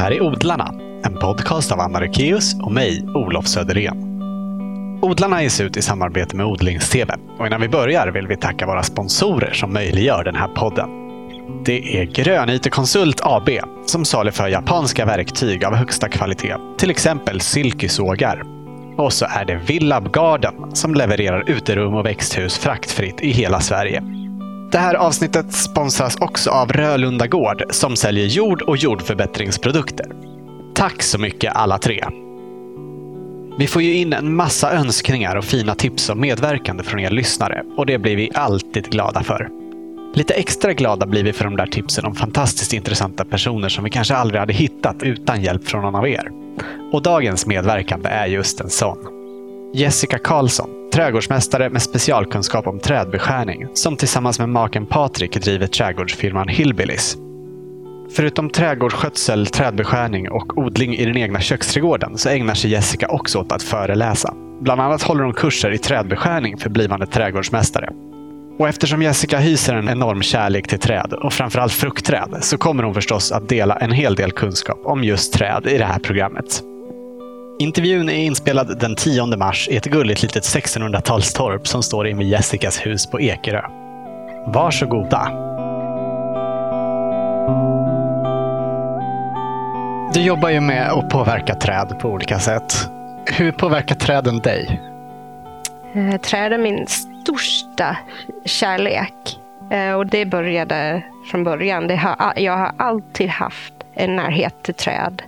här är Odlarna, en podcast av Anna Rökeus och mig, Olof Söderén. Odlarna ges ut i samarbete med Odlingstv och innan vi börjar vill vi tacka våra sponsorer som möjliggör den här podden. Det är Grönytekonsult AB som saluför japanska verktyg av högsta kvalitet, till exempel silkesågar. Och så är det Villab Garden som levererar uterum och växthus fraktfritt i hela Sverige. Det här avsnittet sponsras också av Rölunda Gård som säljer jord och jordförbättringsprodukter. Tack så mycket alla tre! Vi får ju in en massa önskningar och fina tips om medverkande från er lyssnare och det blir vi alltid glada för. Lite extra glada blir vi för de där tipsen om fantastiskt intressanta personer som vi kanske aldrig hade hittat utan hjälp från någon av er. Och dagens medverkande är just en sån. Jessica Karlsson, trädgårdsmästare med specialkunskap om trädbeskärning, som tillsammans med maken Patrik driver trädgårdsfirman Hillbillies. Förutom trädgårdsskötsel, trädbeskärning och odling i den egna köksträdgården så ägnar sig Jessica också åt att föreläsa. Bland annat håller hon kurser i trädbeskärning för blivande trädgårdsmästare. Och eftersom Jessica hyser en enorm kärlek till träd och framförallt fruktträd så kommer hon förstås att dela en hel del kunskap om just träd i det här programmet. Intervjun är inspelad den 10 mars i ett gulligt litet 1600-talstorp som står invid Jessicas hus på Ekerö. Varsågoda! Du jobbar ju med att påverka träd på olika sätt. Hur påverkar träden dig? Eh, träd är min största kärlek. Eh, och det började från början. Det har, jag har alltid haft en närhet till träd.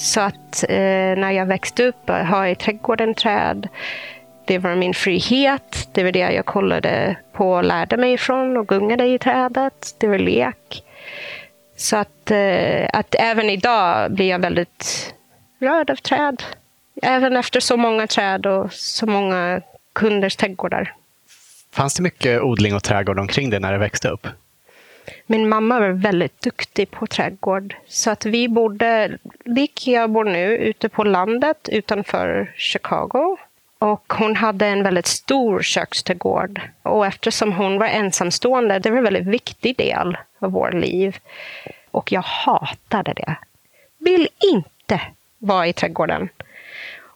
Så att eh, när jag växte upp och har i trädgården träd. Det var min frihet. Det var det jag kollade på och lärde mig ifrån och gungade i trädet. Det var lek. Så att, eh, att även idag blir jag väldigt rörd av träd. Även efter så många träd och så många kunders trädgårdar. Fanns det mycket odling och trädgård omkring dig när du växte upp? Min mamma var väldigt duktig på trädgård. Så att vi bodde, lik jag bor nu, ute på landet utanför Chicago. Och hon hade en väldigt stor köksträdgård. Och eftersom hon var ensamstående, det var en väldigt viktig del av vårt liv. Och jag hatade det. Vill inte vara i trädgården.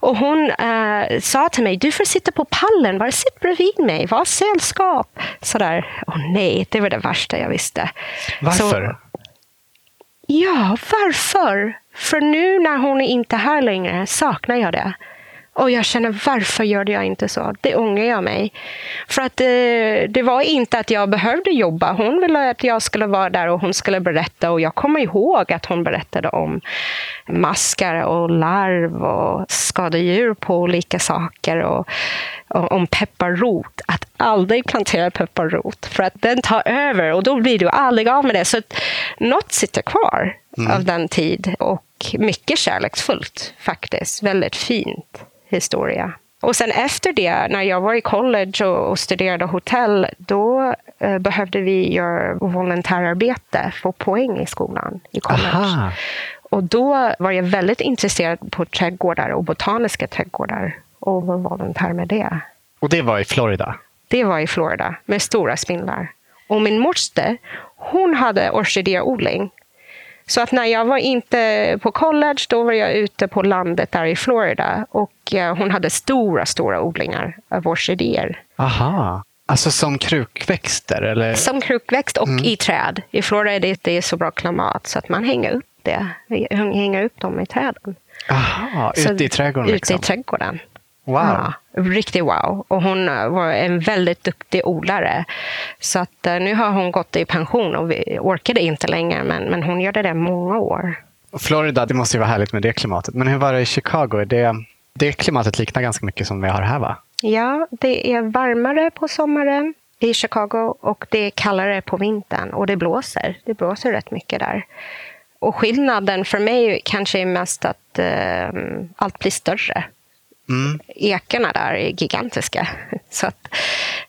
Och hon eh, sa till mig, du får sitta på pallen, bara sitt bredvid mig, var sällskap. Sådär. Åh nej, det var det värsta jag visste. Varför? Så, ja, varför? För nu när hon är inte här längre saknar jag det. Och jag känner, varför gjorde jag inte så? Det ångrar jag mig. För att eh, det var inte att jag behövde jobba. Hon ville att jag skulle vara där och hon skulle berätta. Och jag kommer ihåg att hon berättade om maskar och larv och skadedjur på olika saker. Och, och om pepparrot. Att aldrig plantera pepparrot. För att den tar över och då blir du aldrig av med det. Så något sitter kvar av den tid. Och mycket kärleksfullt faktiskt. Väldigt fint historia. Och sen efter det, när jag var i college och, studerade hotell, då eh, behövde vi göra volontärarbete, få poäng i skolan, i college. Aha. Och då var jag väldigt intresserad på trädgårdar och botaniska trädgårdar och var volontär med det. Och det var i Florida? Det var i Florida med stora spindlar. Och min moster, hon hade orkidéodling. Så att när jag var inte på college, då var jag ute på landet där i Florida. Och eh, hon hade stora, stora odlingar av orkidéer. Aha. Alltså som krukväxter? Eller? Som krukväxt och i träd. I Florida är det, det är så bra klimat så att man hänger upp det. Hänger upp dem i träden. Aha, Så- ute i trädgården? Ute liksom. i trädgården. Wow. Ja, riktigt wow. Och hon eh, var en väldigt duktig odlare. Så att eh, nu har hon gått i pension och vi orkade inte längre, men, men hon gjorde det många år. Florida, det måste ju vara härligt med det klimatet. Men hur var det i Chicago? Det, det klimatet liknar ganska mycket som vi har här va? Ja, det är varmare på sommaren i Chicago och det är kallare på vintern och det blåser. Det blåser rätt mycket där. Och skillnaden för mig kanske är mest att eh, allt blir större. Mm. Ekarna där är gigantiska. Så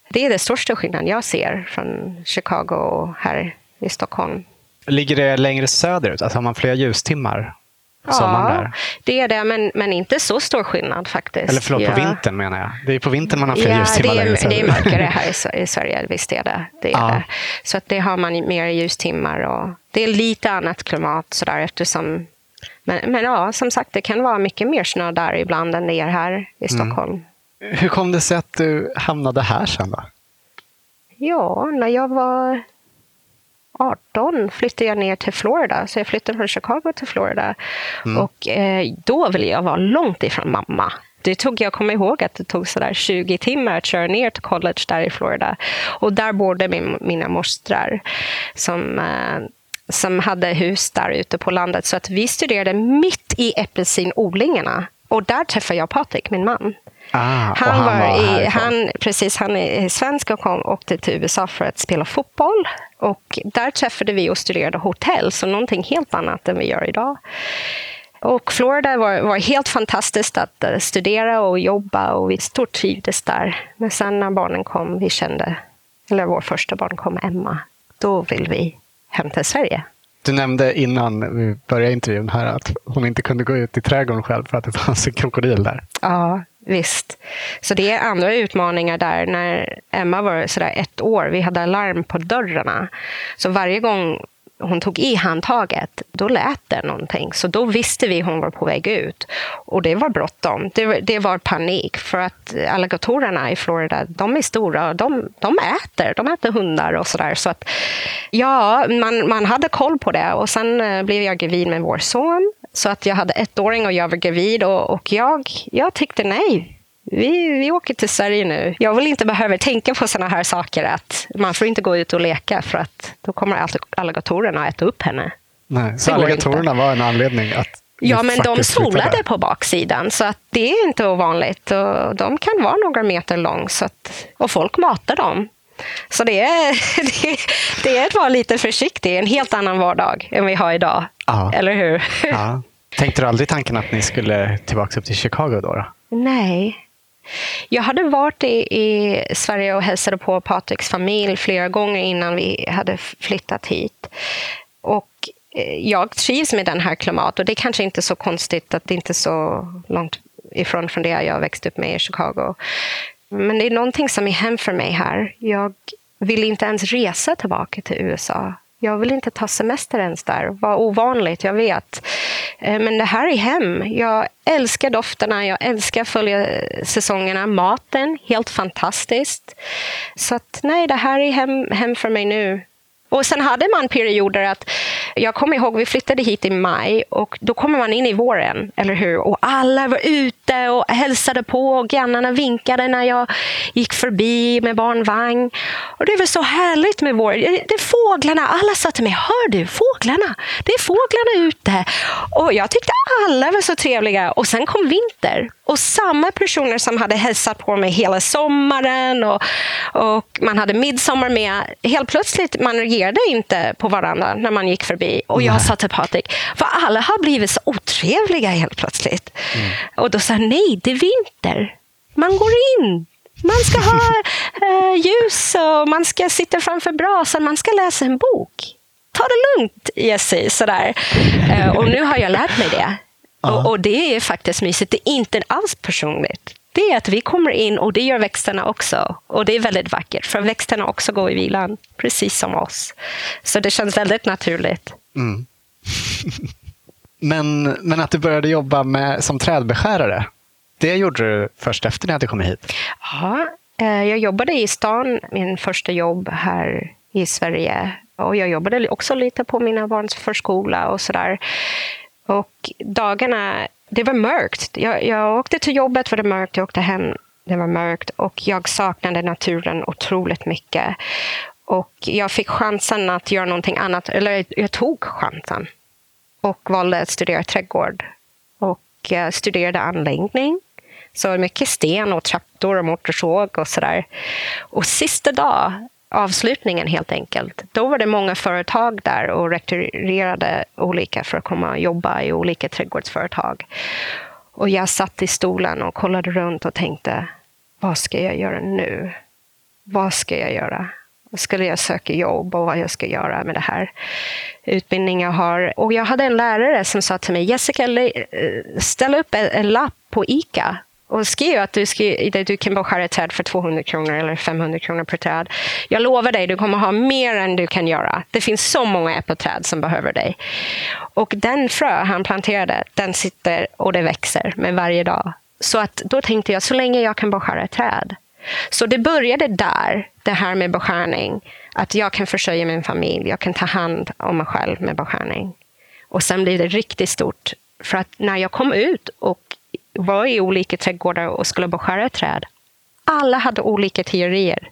det är den största skillnaden jag ser från Chicago och här i Stockholm. Ligger det längre söderut? Alltså har man fler ljustimmar på där? det är det, men, men inte så stor skillnad faktiskt. Eller förlåt, på Ja. vintern menar jag. Det är på vintern man har fler Ja, ljustimmar det längre är, det är mörkare här i Sverige, visst är det. det, är Ja. det. Så att det har man mer ljustimmar och det är lite annat klimat sådär eftersom Men, men ja, som sagt, det kan vara mycket mer snö där ibland än det är här i Stockholm. Mm. Hur kom det sig att du hamnade här sen då? Ja, när jag var 18 flyttade jag ner till Florida. Så jag flyttade från Chicago till Florida. Mm. Och eh, då ville jag vara långt ifrån mamma. Det tog, jag kommer ihåg att det tog sådär 20 timmar att köra ner till college där i Florida. Och där bodde min, mina mostrar som, eh, som hade hus där ute på landet. Så att vi studerade mitt i äppelsinodlingarna. Och där träffade jag Patrik, min man. Ah, han, han, var, i, han, precis, han är svensk och kom, åkte till USA för att spela fotboll. Och där träffade vi och studerade hotell, så någonting helt annat än vi gör idag. Och Florida var, var helt fantastiskt att uh, studera och jobba och vi stort trivdes där. Men sen när barnen kom, vi kände, eller vår första barn kom, Emma, då vill vi hem till Sverige. Du nämnde innan vi började intervjun här att hon inte kunde gå ut i trädgården själv för att det fanns en krokodil där. Ja, visst. Så det är andra utmaningar där. När Emma var sådär ett år, vi hade larm på dörrarna. Så varje gång hon tog i handtaget, då lät det någonting. Så då visste vi hon var på väg ut. Och det var bråttom. Det, det var panik. För att alligatorerna i Florida, de är stora. De, de äter. De äter hundar och sådär. Så att, ja, man, man hade koll på det. Och sen eh, blev jag gravid med vår son. Så att jag hade ettåring och jag var gravid. Och, och jag, jag tyckte nej, vi, vi åker till Sverige nu. Jag vill inte behöva tänka på såna här saker. att Man får inte gå ut och leka för att då kommer alligatorerna att äta upp henne. Nej, så alligatorerna var en anledning att Ja, men de solade på baksidan, så att det är inte ovanligt. Och de kan vara några meter lång, så att, och folk matar dem. Så det är, det, det är att vara lite försiktig. En helt annan vardag än vi har idag. Ja. Eller hur? Ja. Tänkte du aldrig tanken att ni skulle tillbaka upp till Chicago då? då? Nej, jag hade varit i, i Sverige och hälsade på Patriks familj flera gånger innan vi hade flyttat hit. Och eh, jag trivs med den här klimatet och det är kanske inte så konstigt att det inte är så långt ifrån från det jag växte upp med i Chicago. Men det är någonting som är hem för mig här. Jag vill inte ens resa tillbaka till USA. Jag vill inte ta semester ens där. Vad ovanligt, jag vet. Eh, men det här är hem. Jag älskar dofterna, jag älskar att följa säsongerna. Maten, helt fantastiskt. Så att, nej, det här är hem, hem för mig nu. Och sen hade man perioder att, jag kommer ihåg vi flyttade hit i maj och då kommer man in i våren, eller hur? Och alla var ute och hälsade på och grannarna vinkade när jag gick förbi med barnvagn. Och det var så härligt med vår. Det är fåglarna, alla sa till mig, hör du fåglarna? Det är fåglarna ute. Och jag tyckte alla var så trevliga. Och sen kom vinter och samma personer som hade hälsat på mig hela sommaren och, och man hade midsommar med, helt plötsligt man reagerade inte på varandra när man gick förbi. Och jag sa till Patrik, för alla har blivit så otrevliga helt plötsligt. Mm. Och då sa han, nej, det är vinter. Man går in. Man ska ha eh, ljus och man ska sitta framför brasan, man ska läsa en bok. Ta det lugnt, Jessie. Sådär. Eh, och nu har jag lärt mig det. Och, och, det är faktiskt mysigt. Det är inte alls personligt. Det är att vi kommer in och det gör växterna också. Och det är väldigt vackert, för växterna också går i vilan, precis som oss. Så det känns väldigt naturligt. Mm. men, men att du började jobba med, som trädbeskärare, det gjorde du först efter att hade kommit hit? Ja, eh, jag jobbade i stan, min första jobb här i Sverige. Och jag jobbade också lite på mina barns förskola och sådär. Och dagarna, det var mörkt. Jag, jag åkte till jobbet var det mörkt, jag åkte hem, det var mörkt och jag saknade naturen otroligt mycket. Och jag fick chansen att göra någonting annat, eller jag tog chansen och valde att studera trädgård. Och eh, studerade anläggning. Så mycket sten och traktor och motorsåg och sådär. Och sista dag avslutningen helt enkelt. Då var det många företag där och rekryterade olika för att komma och jobba i olika trädgårdsföretag. Och jag satt i stolen och kollade runt och tänkte, vad ska jag göra nu? Vad ska jag göra? Skulle jag söka jobb och vad jag ska göra med det här utbildning jag har. Och jag hade en lärare som sa till mig, Jessica, eh, ställ upp en lapp på ICA och skriv att du, skriver, du kan beskära ett träd för 200 kronor eller 500 kronor per träd. Jag lovar dig, du kommer ha mer än du kan göra. Det finns så många äppelträd som behöver dig. Och den frö han planterade, den sitter och det växer med varje dag. Så att då tänkte jag, så länge jag kan beskära ett träd. Så det började där, det här med beskärning. Att jag kan försörja min familj, jag kan ta hand om mig själv med beskärning. Och sen blev det riktigt stort. För att när jag kom ut och var i olika trädgårdar och skulle beskära träd, alla hade olika teorier.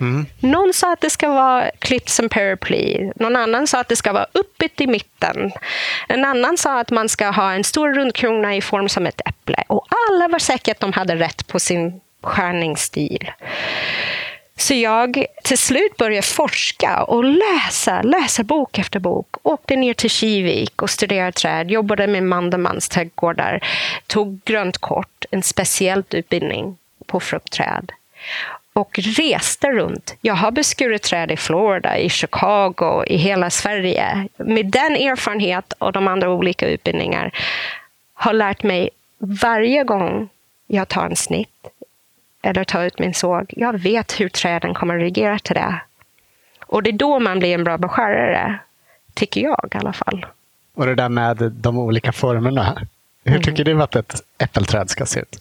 Mm. Någon sa att det ska vara klippt som paraply. Någon annan sa att det ska vara öppet i mitten. En annan sa att man ska ha en stor rundkrona i form som ett äpple. Och alla var säkra att de hade rätt på sin skärningsstil. Så jag till slut började forska och läsa, läsa bok efter bok. Åkte ner till Kivik och studerade träd, jobbade med Mandemans trädgårdar, tog grönt kort, en speciell utbildning på fruktträd och reste runt. Jag har beskurit träd i Florida, i Chicago, i hela Sverige. Med den erfarenhet och de andra olika utbildningar har lärt mig varje gång jag tar en snitt eller tar ut min såg, jag vet hur träden kommer att reagera till det. Och det är då man blir en bra beskärare, tycker jag i alla fall. Och det där med de olika formerna. Hur mm. tycker du att ett äppelträd ska se ut?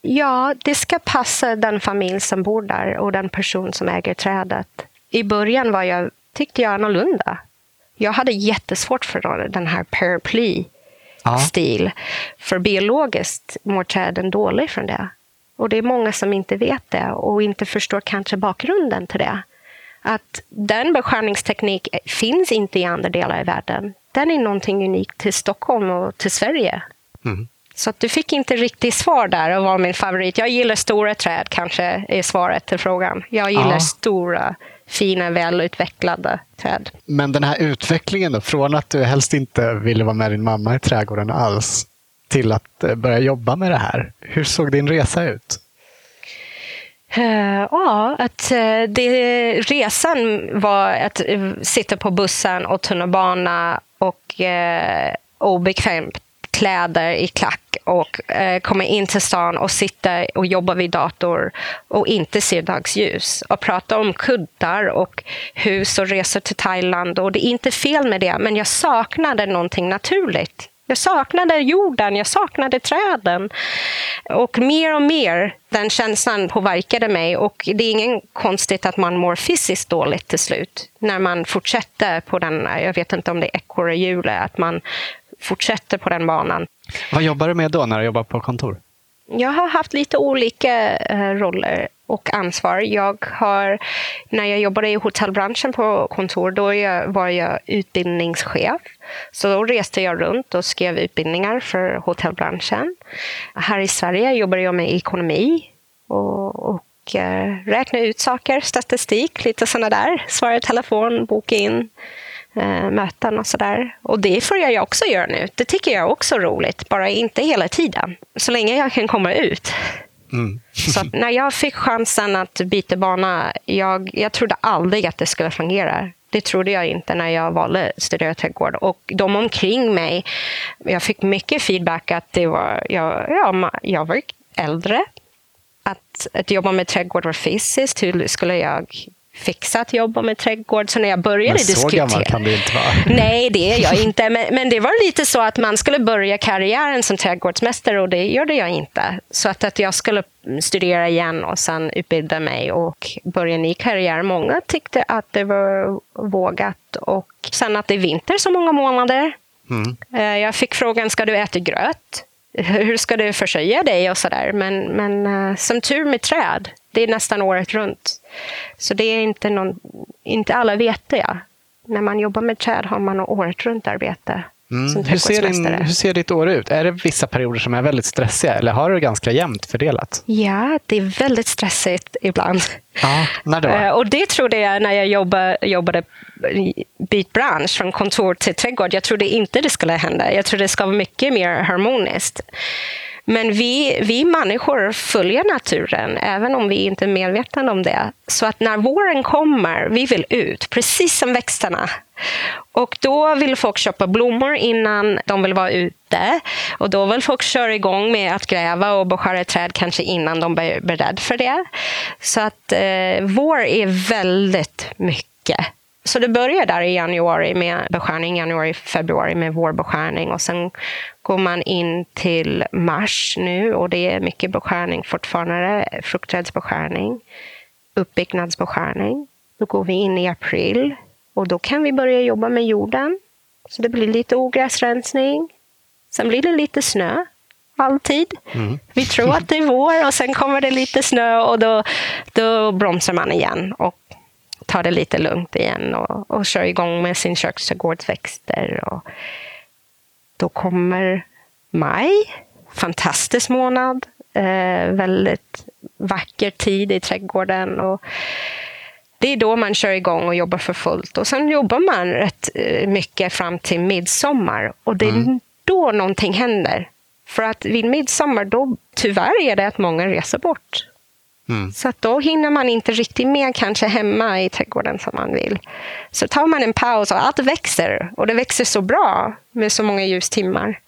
Ja, det ska passa den familj som bor där och den person som äger trädet. I början var jag, tyckte jag annorlunda. Jag hade jättesvårt för den här paraply-stil. Ja. För biologiskt mår träden dåligt från det. Och det är många som inte vet det och inte förstår kanske bakgrunden till det. Att den beskärningsteknik finns inte i andra delar av världen. Den är någonting unikt till Stockholm och till Sverige. Mm. Så du fick inte riktigt svar där och var min favorit. Jag gillar stora träd, kanske är svaret till frågan. Jag gillar ja. stora, fina, välutvecklade träd. Men den här utvecklingen då, från att du helst inte ville vara med din mamma i trädgården alls till att eh, börja jobba med det här. Hur såg din resa ut? Eh, ja, att uh, det, resan var att sitta på bussen och tunnelbana och uh, obekvämt kläder i klack och eh, komma in till stan och sitta och jobba vid dator och inte se dagsljus. Och prata om kuddar och hus och resor till Thailand. Och det är inte fel med det, men jag saknade någonting naturligt. Jag saknade jorden, jag saknade träden. Och mer och mer den känslan påverkade mig. Och det är ingen konstigt att man mår fysiskt dåligt till slut. När man fortsätter på den, jag vet inte om det är ekorrehjulet, att man fortsätter på den banan. Vad jobbar du med då när du jobbar på kontor? Jag har haft lite olika eh, roller och ansvar. Jag har, när jag jobbade i hotellbranschen på kontor, då var jag utbildningschef. Så då reste jag runt och skrev utbildningar för hotellbranschen. Här i Sverige jobbade jag med ekonomi och, och eh, räkna ut saker, statistik, lite sådana där. Svara i telefon, boka in eh, möten och sådär. Och det får jag också göra nu. Det tycker jag också är roligt, bara inte hela tiden. Så länge jag kan komma ut. Mm. så när jag fick chansen att byta bana, jag, jag trodde aldrig att det skulle fungera. Det trodde jag inte när jag valde att studera trädgård. Och de omkring mig, jag fick mycket feedback att det var, jag, ja, jag var äldre. Att, att jobba med trädgård var fysiskt. Hur skulle jag fixat jobba med trädgård. Så när jag började men så diskutera... gammal kan du inte vara. Nej, det är jag inte. Men, men, det var lite så att man skulle börja karriären som trädgårdsmästare och det gjorde jag inte. Så att, att jag skulle studera igen och sen utbilda mig och börja en ny karriär. Många tyckte att det var vågat. Och sen att det är vinter så många månader. Mm. Eh, jag fick frågan, ska du äta gröt? Hur ska du försörja dig? och så där. Men, men eh, som tur med träd det är nästan året runt. Så det är inte någon, inte alla vet det. När man jobbar med träd har man året runt arbete. Mm. Hur, ser din, hur ser ditt år ut? Är det vissa perioder som är väldigt stressiga eller har du det ganska jämnt fördelat? Ja, det är väldigt stressigt ibland. Ja, när då? Eh, och det trodde jag när jag jobbade, jobbade byt bransch från kontor till trädgård. Jag trodde inte det skulle hända. Jag trodde det skulle vara mycket mer harmoniskt. Men vi, vi människor följer naturen, även om vi inte är medvetna om det. Så att när våren kommer, vi vill ut, precis som växterna. Och då vill folk köpa blommor innan de vill vara ute. Och då vill folk köra igång med att gräva och beskära träd kanske innan de är beredda för det. Så att eh, vår är väldigt mycket så det börjar där i januari med beskärning, januari, februari med vårbeskärning och sen går man in till mars nu och det är mycket beskärning fortfarande, fruktträdsbeskärning, uppbyggnadsbeskärning. Då går vi in i april och då kan vi börja jobba med jorden. Så det blir lite ogräsrensning. Sen blir det lite snö alltid. Mm. Vi tror att det är vår och sen kommer det lite snö och då, då bromsar man igen och tar det lite lugnt igen och, och kör igång med sin köksträdgårdsväxter. Och då kommer maj, fantastisk månad, eh, väldigt vacker tid i trädgården. Och det är då man kör igång och jobbar för fullt. Och sen jobbar man rätt eh, mycket fram till midsommar. Och det är mm. då någonting händer. För att vid midsommar, då tyvärr är det att många reser bort. Mm. Så att då hinner man inte riktigt med kanske hemma i trädgården som man vill. Så tar man en paus och allt växer. Och det växer så bra med så många ljustimmar.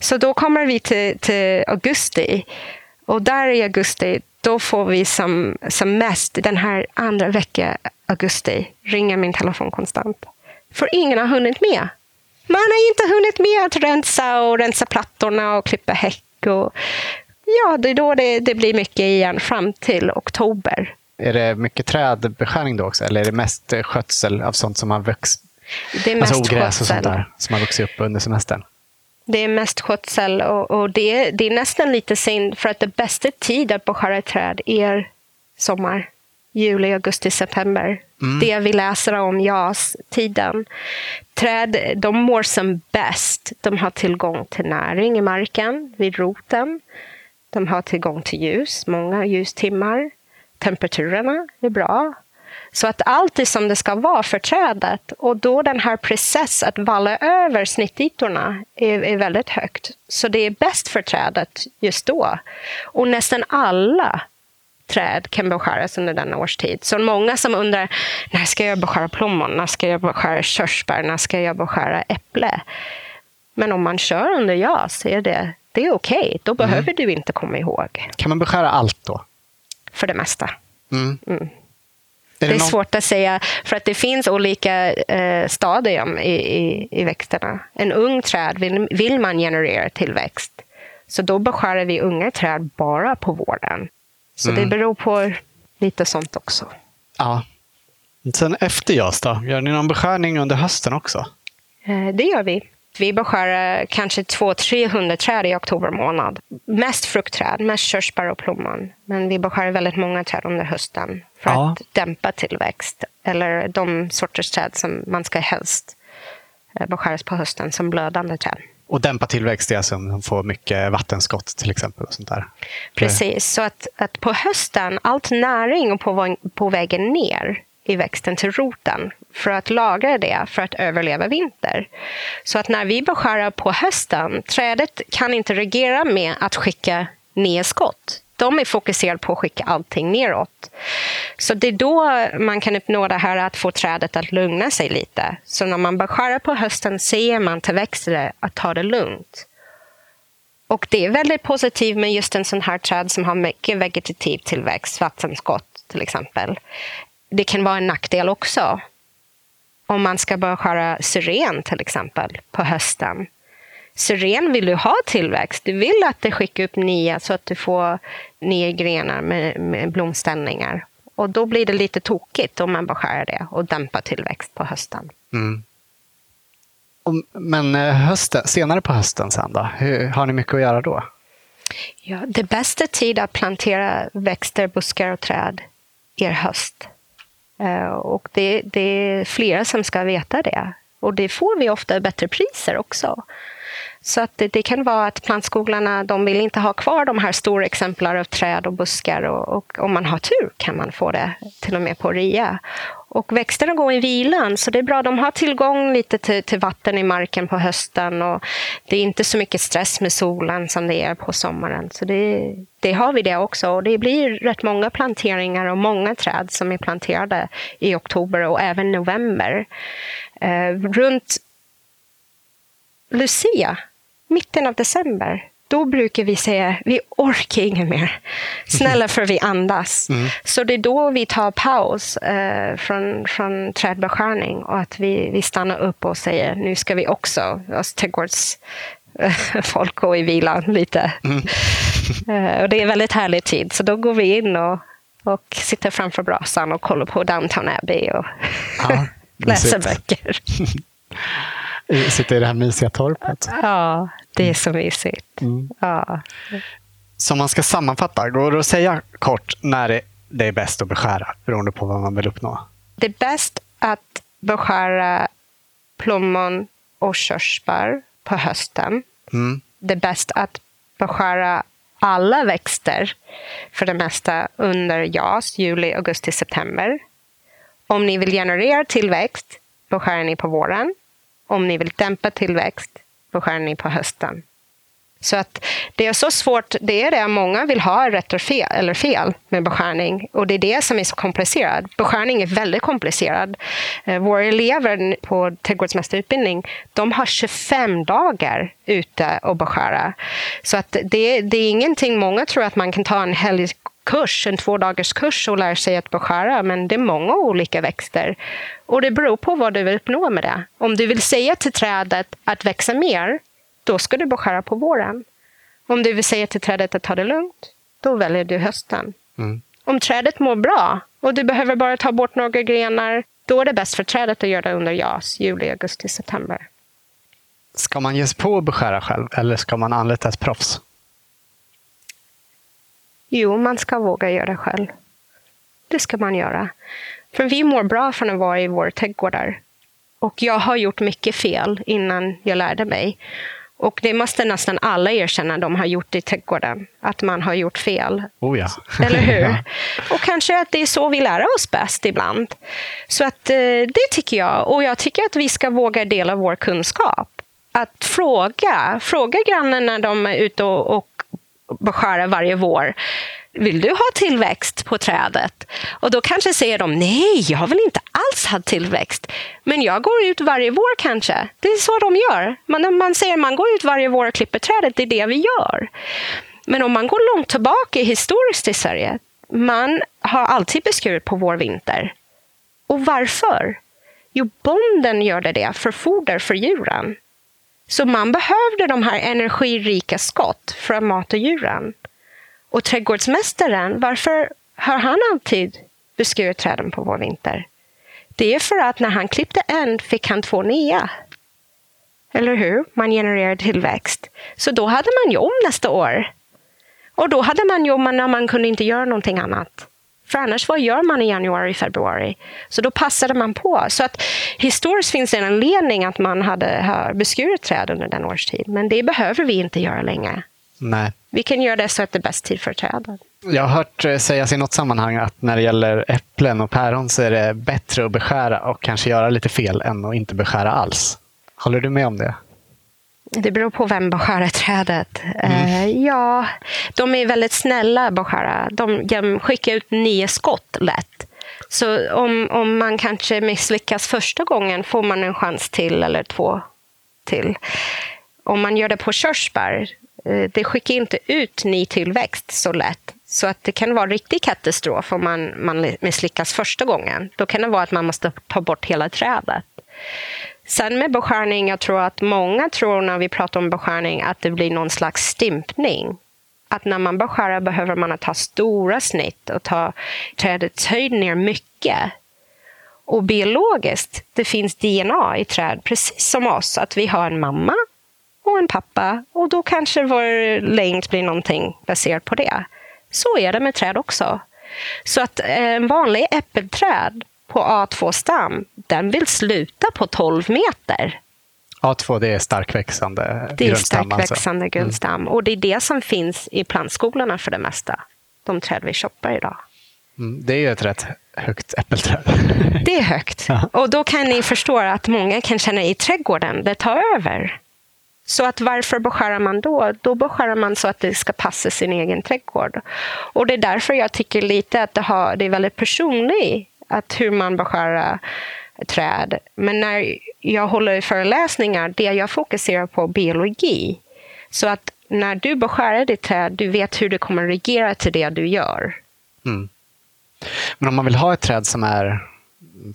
Så då kommer vi till, till augusti. Och där i augusti, då får vi som, som mest den här andra veckan augusti ringa min telefon konstant. För ingen har hunnit med. Man har inte hunnit med att rensa och rensa plattorna och klippa häck och Ja, det är då det, det blir mycket igen fram till oktober. Är det mycket trädbeskärning då också, eller är det mest skötsel av sånt som har växt? Det är mest alltså ogräs och sånt där som har vuxit upp under semestern? Det är mest skötsel och, och det, det, är nästan lite synd för att det bästa tid att beskära träd är sommar. Juli, augusti, september. Mm. Det vi läser om JAS-tiden. Träd de mår som bäst. De har tillgång till näring i marken, vid roten. De har tillgång till ljus, många ljustimmar. Temperaturerna är bra. Så att allt är som det ska vara för trädet. Och då den här processen att valla över snittytorna är, är väldigt högt. Så det är bäst för trädet just då. Och nästan alla träd kan beskäras under denna årstid. Så många som undrar, när ska jag beskära plommon? När ska jag beskära körsbär? När ska jag beskära äpple? Men om man kör under JAS är det det är okej. Okay. Då mm. behöver du inte komma ihåg. Kan man beskära allt då? För det mesta. Mm. Mm. Det är, det är någon... svårt att säga, för att det finns olika eh, stadium i, i, i, växterna. En ung träd vill, vill man generera tillväxt. Så då beskär vi unga träd bara på våren. Så mm. det beror på lite sånt också. Ja. Sen efter JAS då? Gör ni någon beskärning under hösten också? Eh, det gör vi. Vi beskär kanske 200-300 träd i oktober månad. Mest fruktträd, mest körsbär och plommon. Men vi beskär väldigt många träd under hösten för ja. att dämpa tillväxt. Eller de sorters träd som man ska helst eh, beskäras på hösten som blödande träd. Och dämpa tillväxt är alltså om de får mycket vattenskott till exempel? Och sånt där. Precis, så att, att på hösten, allt näring är på, på vägen ner i växten till roten för att lagra det för att överleva vinter. Så att när vi beskärar på hösten, trädet kan inte reagera med att skicka ner skott. De är fokuserade på att skicka allting neråt. Så det är då man kan uppnå det här att få trädet att lugna sig lite. Så när man beskärar på hösten säger man till växter att ta det lugnt. Och det är väldigt positivt med just en sån här träd som har mycket vegetativ tillväxt, vattenskott till exempel det kan vara en nackdel också. Om man ska börja skära syren till exempel på hösten. Syren vill du ha tillväxt. Du vill att det skickar upp nya så att du får nya grenar med, med blomställningar. Och då blir det lite tokigt om man beskär det och dämpar tillväxt på hösten. Mm. Men eh, hösten, senare på hösten sen då? Hur, har ni mycket att göra då? Ja, det bästa tid att plantera växter, buskar och träd är höst. Eh, och det, det, är flera som ska veta det. Och det får vi ofta bättre priser också. Så att det, det, kan vara att plantskolorna de vill inte ha kvar de här stora exemplar av träd och buskar. Och, och, om man har tur kan man få det till och med på rea. Och växterna går i vilan, så det är bra. De har tillgång lite till, till, vatten i marken på hösten och det är inte så mycket stress med solen som det är på sommaren. Så det, det har vi det också. Och det blir rätt många planteringar och många träd som är planterade i oktober och även november. Eh, runt Lucia, mitten av december, då brukar vi säga vi orkar inget mer. Snälla för vi andas. Mm. Så det är då vi tar paus eh, från, från trädbeskärning och att vi, vi stannar upp och säger nu ska vi också, oss trädgårds folk gå i vila lite. Mm. uh, och det är väldigt härlig tid, så då går vi in och, och sitter framför brasan och kollar på Downtown Abbey och ja, läser böcker. Sitter i det här mysiga torpet. Ja, det är så mysigt. Mm. Ja. Så om man ska sammanfatta, går det att säga kort när det är bäst att beskära beroende på vad man vill uppnå? Det är bäst att beskära plommon och körsbär på hösten. Mm. Det är bäst att beskära alla växter för det mesta under JAS, juli, augusti, september. Om ni vill generera tillväxt beskär ni på våren. Om ni vill dämpa tillväxt beskär ni på hösten. Så att det är så svårt, det är det många vill ha rätt eller fel, eller fel med beskärning. Och det är det som är så komplicerat. Beskärning är väldigt komplicerad. Eh, våra elever på trädgårdsmästarutbildning, de har 25 dagar ute och beskära. Så att det, det är ingenting, många tror att man kan ta en helg helgkurs, en två dagars kurs och lära sig att beskära, men det är många olika växter. Och det beror på vad du vill uppnå med det. Om du vill säga till trädet att växa mer, då ska du beskära på våren. Om du vill säga till trädet att ta det lugnt, då väljer du hösten. Mm. Om trädet mår bra och du behöver bara ta bort några grenar, då är det bäst för trädet att göra det under JAS, juli, augusti, september. Ska man ge sig på att beskära själv eller ska man anlita ett proffs? Jo, man ska våga göra det själv. Det ska man göra. För vi mår bra från att vara i våra trädgårdar. Och jag har gjort mycket fel innan jag lärde mig. Och det måste nästan alla erkänna, de har gjort i trädgården, att man har gjort fel. Oh ja. Eller hur? ja. Och kanske att det är så vi lär oss bäst ibland. Så att eh, det tycker jag. Och jag tycker att vi ska våga dela vår kunskap. Att fråga, fråga grannen när de är ute och, och beskära varje vår. Vill du ha tillväxt på trädet? Och då kanske säger de nej, jag vill inte alls ha tillväxt. Men jag går ut varje vår kanske. Det är så de gör. Man, man säger man går ut varje vår och klipper trädet, det är det vi gör. Men om man går långt tillbaka historiskt i Sverige, man har alltid beskurit på vår vinter. Och varför? Jo, bonden gör det för foder för djuren. Så man behövde de här energirika skott för att mata djuren. Och trädgårdsmästaren, varför har han alltid beskurit träden på vår vinter? Det är för att när han klippte en fick han två nya. Eller hur? Man genererar tillväxt. Så då hade man jobb nästa år. Och då hade man jobb när man kunde inte göra någonting annat. För annars, vad gör man i januari, februari? Så då passade man på. Så att historiskt finns det en anledning att man hade beskurit träd under den årstid. Men det behöver vi inte göra längre. Nej. Vi kan göra det så att det är bäst tid för träden. Jag har hört eh, sägas i något sammanhang att när det gäller äpplen och päron så är det bättre att beskära och kanske göra lite fel än att inte beskära alls. Håller du med om det? Det beror på vem beskärar trädet. Mm. Uh, ja, de är väldigt snälla beskära. De, de skickar ut nio skott lätt. Så om, om man kanske misslyckas första gången får man en chans till eller två till. Om man gör det på körsbär, uh, det skickar inte ut ny tillväxt så lätt. Så att det kan vara riktig katastrof om man, man misslyckas första gången. Då kan det vara att man måste ta bort hela trädet. Sen med beskärning, jag tror att många tror när vi pratar om beskärning att det blir någon slags stympning. Att när man beskärar behöver man ta stora snitt och ta trädets höjd ner mycket. Och biologiskt, det finns DNA i träd, precis som oss, att vi har en mamma och en pappa och då kanske vår längd blir någonting baserat på det. Så är det med träd också. Så att eh, en vanlig äppelträd på A2-stam, den vill sluta på 12 meter. A2 det är starkväxande Det är starkväxande alltså. grundstam. Mm. Och det är det som finns i plantskolorna för det mesta. De träd vi shoppar idag. Mm, det är ju ett rätt högt äppelträd? Det är högt. Ja. Och då kan ni förstå att många kan känna i trädgården, det tar över. Så att varför beskärar man då? Då beskärar man så att det ska passa sin egen trädgård. Och det är därför jag tycker lite att det, har, det är väldigt personligt att hur man beskär träd. Men när jag håller föreläsningar, det jag fokuserar på är biologi. Så att när du beskär ditt träd, du vet hur det kommer reagera till det du gör. Mm. Men om man vill ha ett träd som är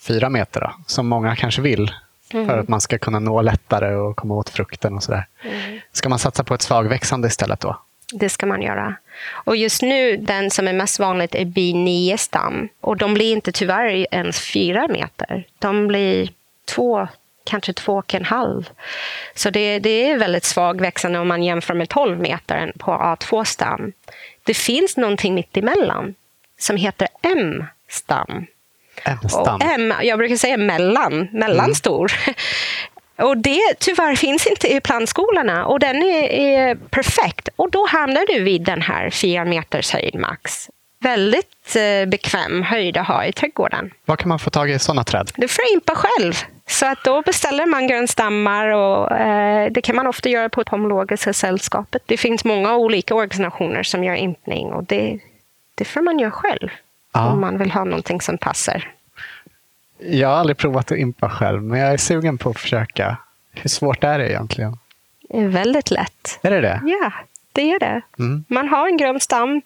fyra meter, då, som många kanske vill, Mm. för att man ska kunna nå lättare och komma åt frukten och sådär. Ska man satsa på ett svagväxande istället då? Det ska man göra. Och just nu, den som är mest vanligt är bi-9-stam. Och de blir inte tyvärr ens fyra meter. De blir två, kanske två och en halv. Så det, det är väldigt svagväxande om man jämför med 12 meter på A2-stam. Det finns någonting mitt emellan som heter M-stam. M-stam. M, jag brukar säga mellan, mellanstor. Och det tyvärr finns inte i plantskolorna och den är, är perfekt. Och då hamnar du vid den här fyra meters höjd max. Väldigt eh, bekväm höjd att ha i trädgården. Var kan man få tag i sådana träd? Du får impa själv. Så att då beställer man grönstammar och eh, det kan man ofta göra på Pomologiska sällskapet. Det finns många olika organisationer som gör impning och det, det får man göra själv. Ja. Om man vill ha någonting som passar. Jag har aldrig provat att impa själv, men jag är sugen på att försöka. Hur svårt är det egentligen? Det är väldigt lätt. Är det det? Ja, det är det. Mm. Man har en grön stam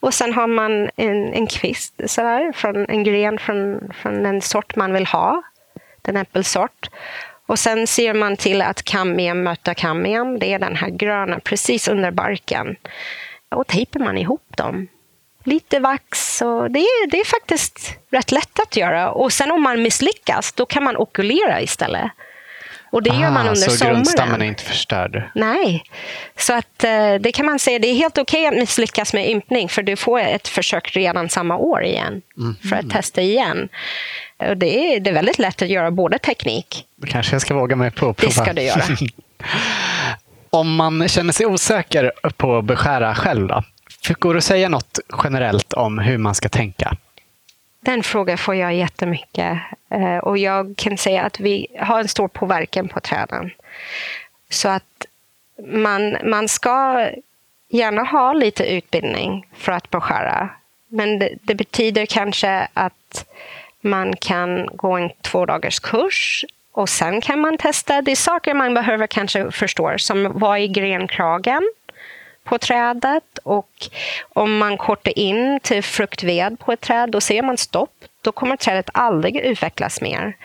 och sen har man en, en kvist sådär, från en gren från, från den sort man vill ha, den äppelsort. Och sen ser man till att kammium möter kammium, det är den här gröna precis under barken. Och tejpar man ihop dem. Lite vax och det är, det är faktiskt rätt lätt att göra. Och sen om man misslyckas, då kan man okulera istället. Och det gör man Ah, under så sommaren. grundstammen är inte förstörd? Nej, så att eh, det kan man säga, det är helt okej att misslyckas med ympning för du får ett försök redan samma år igen för att testa igen. Och det, är, det är väldigt lätt att göra både teknik. Då kanske jag ska våga mig på att prova. Det ska du göra. Om man känner sig osäker på att beskära själv, då? Går det att säga något generellt om hur man ska tänka? Den frågan får jag jättemycket. Eh, och jag kan säga att vi har en stor påverkan på träden. Så att man, man ska gärna ha lite utbildning för att beskära. Men det, det betyder kanske att man kan gå en två dagars kurs och sen kan man testa. Det är saker man behöver kanske förstå, som vad är grenkragen? På trädet och om man kortar in till fruktved på ett träd, då ser man stopp. Då kommer trädet aldrig utvecklas mer.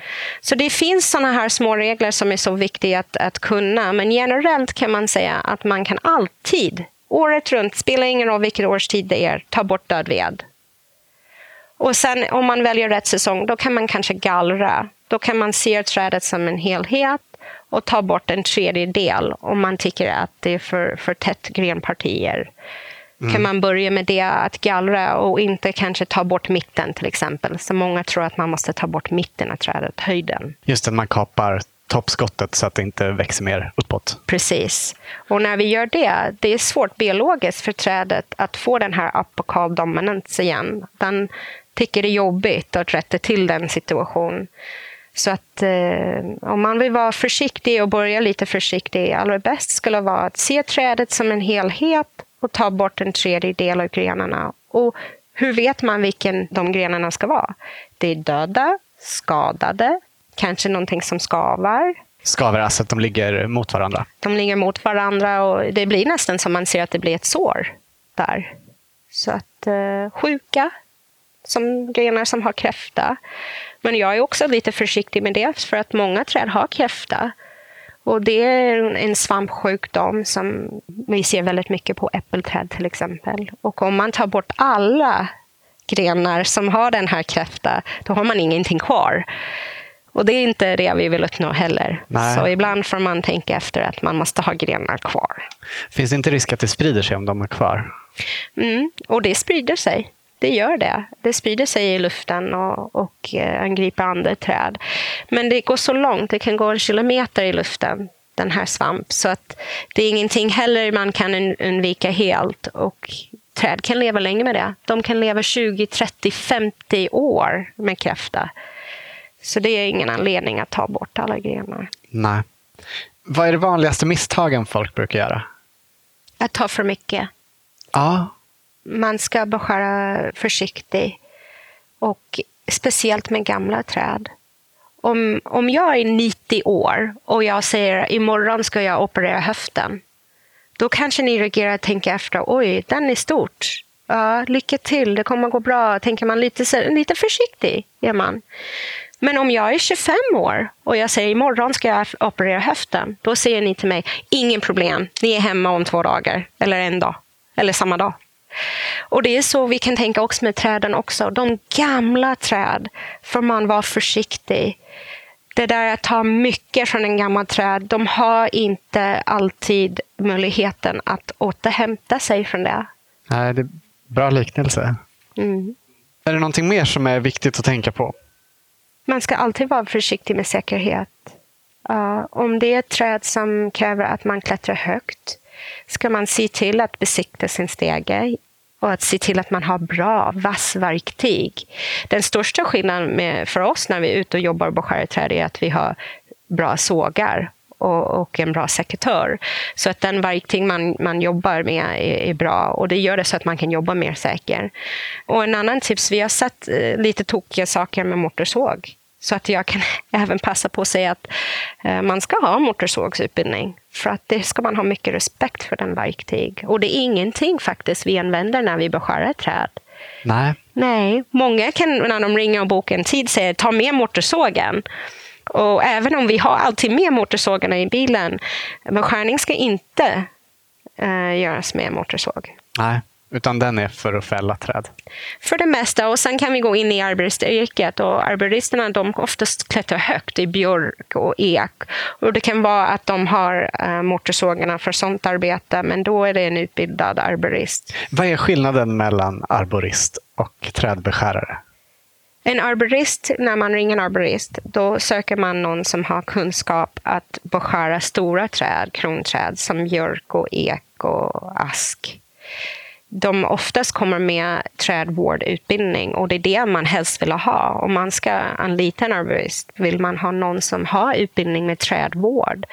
Så det finns sådana här små regler som är så viktiga att, att kunna. Men generellt kan man säga att man kan alltid, året runt, spelar ingen roll vilken årstid det är, ta bort död ved. Och sen om man väljer rätt säsong, då kan man kanske gallra. Då kan man se trädet som en helhet och ta bort en tredjedel om man tycker att det är för, för tätt grenpartier. Kan man börja med det, att gallra och inte kanske ta bort mitten till exempel. Så många tror att man måste ta bort mitten av trädet, höjden. Just att man kapar toppskottet så att det inte växer mer uppåt. Precis. Och när vi gör det, det är svårt biologiskt för trädet att få den här apokal dominans igen. Den tycker det är jobbigt att rätta till den situationen. Så att eh, om man vill vara försiktig och börja lite försiktig, allra bäst skulle vara att se trädet som en helhet och ta bort en tredjedel av grenarna. Och hur vet man vilken de grenarna ska vara? Det är döda, skadade, kanske någonting som skavar. Skaver alltså att de ligger mot varandra. De ligger mot varandra och det blir nästan som man ser att det blir ett sår där. Så att eh, sjuka, som grenar som har kräfta. Men jag är också lite försiktig med det för att många träd har kräfta. Och det är en svampsjukdom som vi ser väldigt mycket på äppelträd till exempel. Och om man tar bort alla grenar som har den här kräfta, då har man ingenting kvar. Och det är inte det vi vill uppnå heller. Nej. Så ibland får man tänka efter att man måste ha grenar kvar. Finns det inte risk att det sprider sig om de är kvar? Mm, och det sprider sig. Det gör det. Det sprider sig i luften och, och eh, angriper andra träd. Men det går så långt, det kan gå en kilometer i luften, den här svamp. Så att det är ingenting heller man kan un- undvika helt. Och träd kan leva länge med det. De kan leva 20, 30, 50 år med kräfta. Så det är ingen anledning att ta bort alla grenar. Nej. Vad är det vanligaste misstagen folk brukar göra? Att ta för mycket. Ja. Man ska beskära försiktigt. Och speciellt med gamla träd. Om, om jag är 90 år och jag säger imorgon ska jag operera höften. Då kanske ni reagerar och tänker efter, oj, den är stort. Ja, lycka till, det kommer att gå bra. Tänker man lite, lite försiktig, är man. Men om jag är 25 år och jag säger imorgon ska jag operera höften, då säger ni till mig, ingen problem, ni är hemma om två dagar, eller en dag, eller samma dag. Och det är så vi kan tänka också med träden också. De gamla träd får man vara försiktig. Det där att ta mycket från en gammal träd, de har inte alltid möjligheten att återhämta sig från det. Nej, det är bra liknelse. Mm. Är det någonting mer som är viktigt att tänka på? Man ska alltid vara försiktig med säkerhet. Uh, om det är ett träd som kräver att man klättrar högt ska man se till att besikta sin stege och att se till att man har bra, vassverktyg. Den största skillnaden med, för oss när vi är ute och jobbar på skärträd är att vi har bra sågar och, och, en bra sekatör. Så att den verktyg man, man jobbar med är, är, bra och det gör det så att man kan jobba mer säkert. Och en annan tips, vi har sett eh, lite tokiga saker med motorsåg. Så att jag kan även passa på att säga att eh, man ska ha motorsågsutbildning. För att det ska man ha mycket respekt för den verktyg. Och det är ingenting faktiskt vi använder när vi beskär ett träd. Nej. Nej, många kan när de ringer och bokar en tid säga ta med motorsågen. Och även om vi har alltid med motorsågarna i bilen, beskärning ska inte uh, göras med motorsåg. Nej. Utan den är för att fälla träd? För det mesta. Och sen kan vi gå in i arboristyrket. Och arboristerna de oftast klättrar högt i björk och ek. Och det kan vara att de har uh, motorsågarna för sånt arbete, men då är det en utbildad arborist. Vad är skillnaden mellan arborist och trädbeskärare? En arborist, när man ringer en arborist, då söker man någon som har kunskap att beskära stora träd, kronträd som björk och ek och ask de oftast kommer med trädvårdutbildning och det är det man helst vill ha. Om man ska anlita en arborist vill man ha någon som har utbildning med trädvård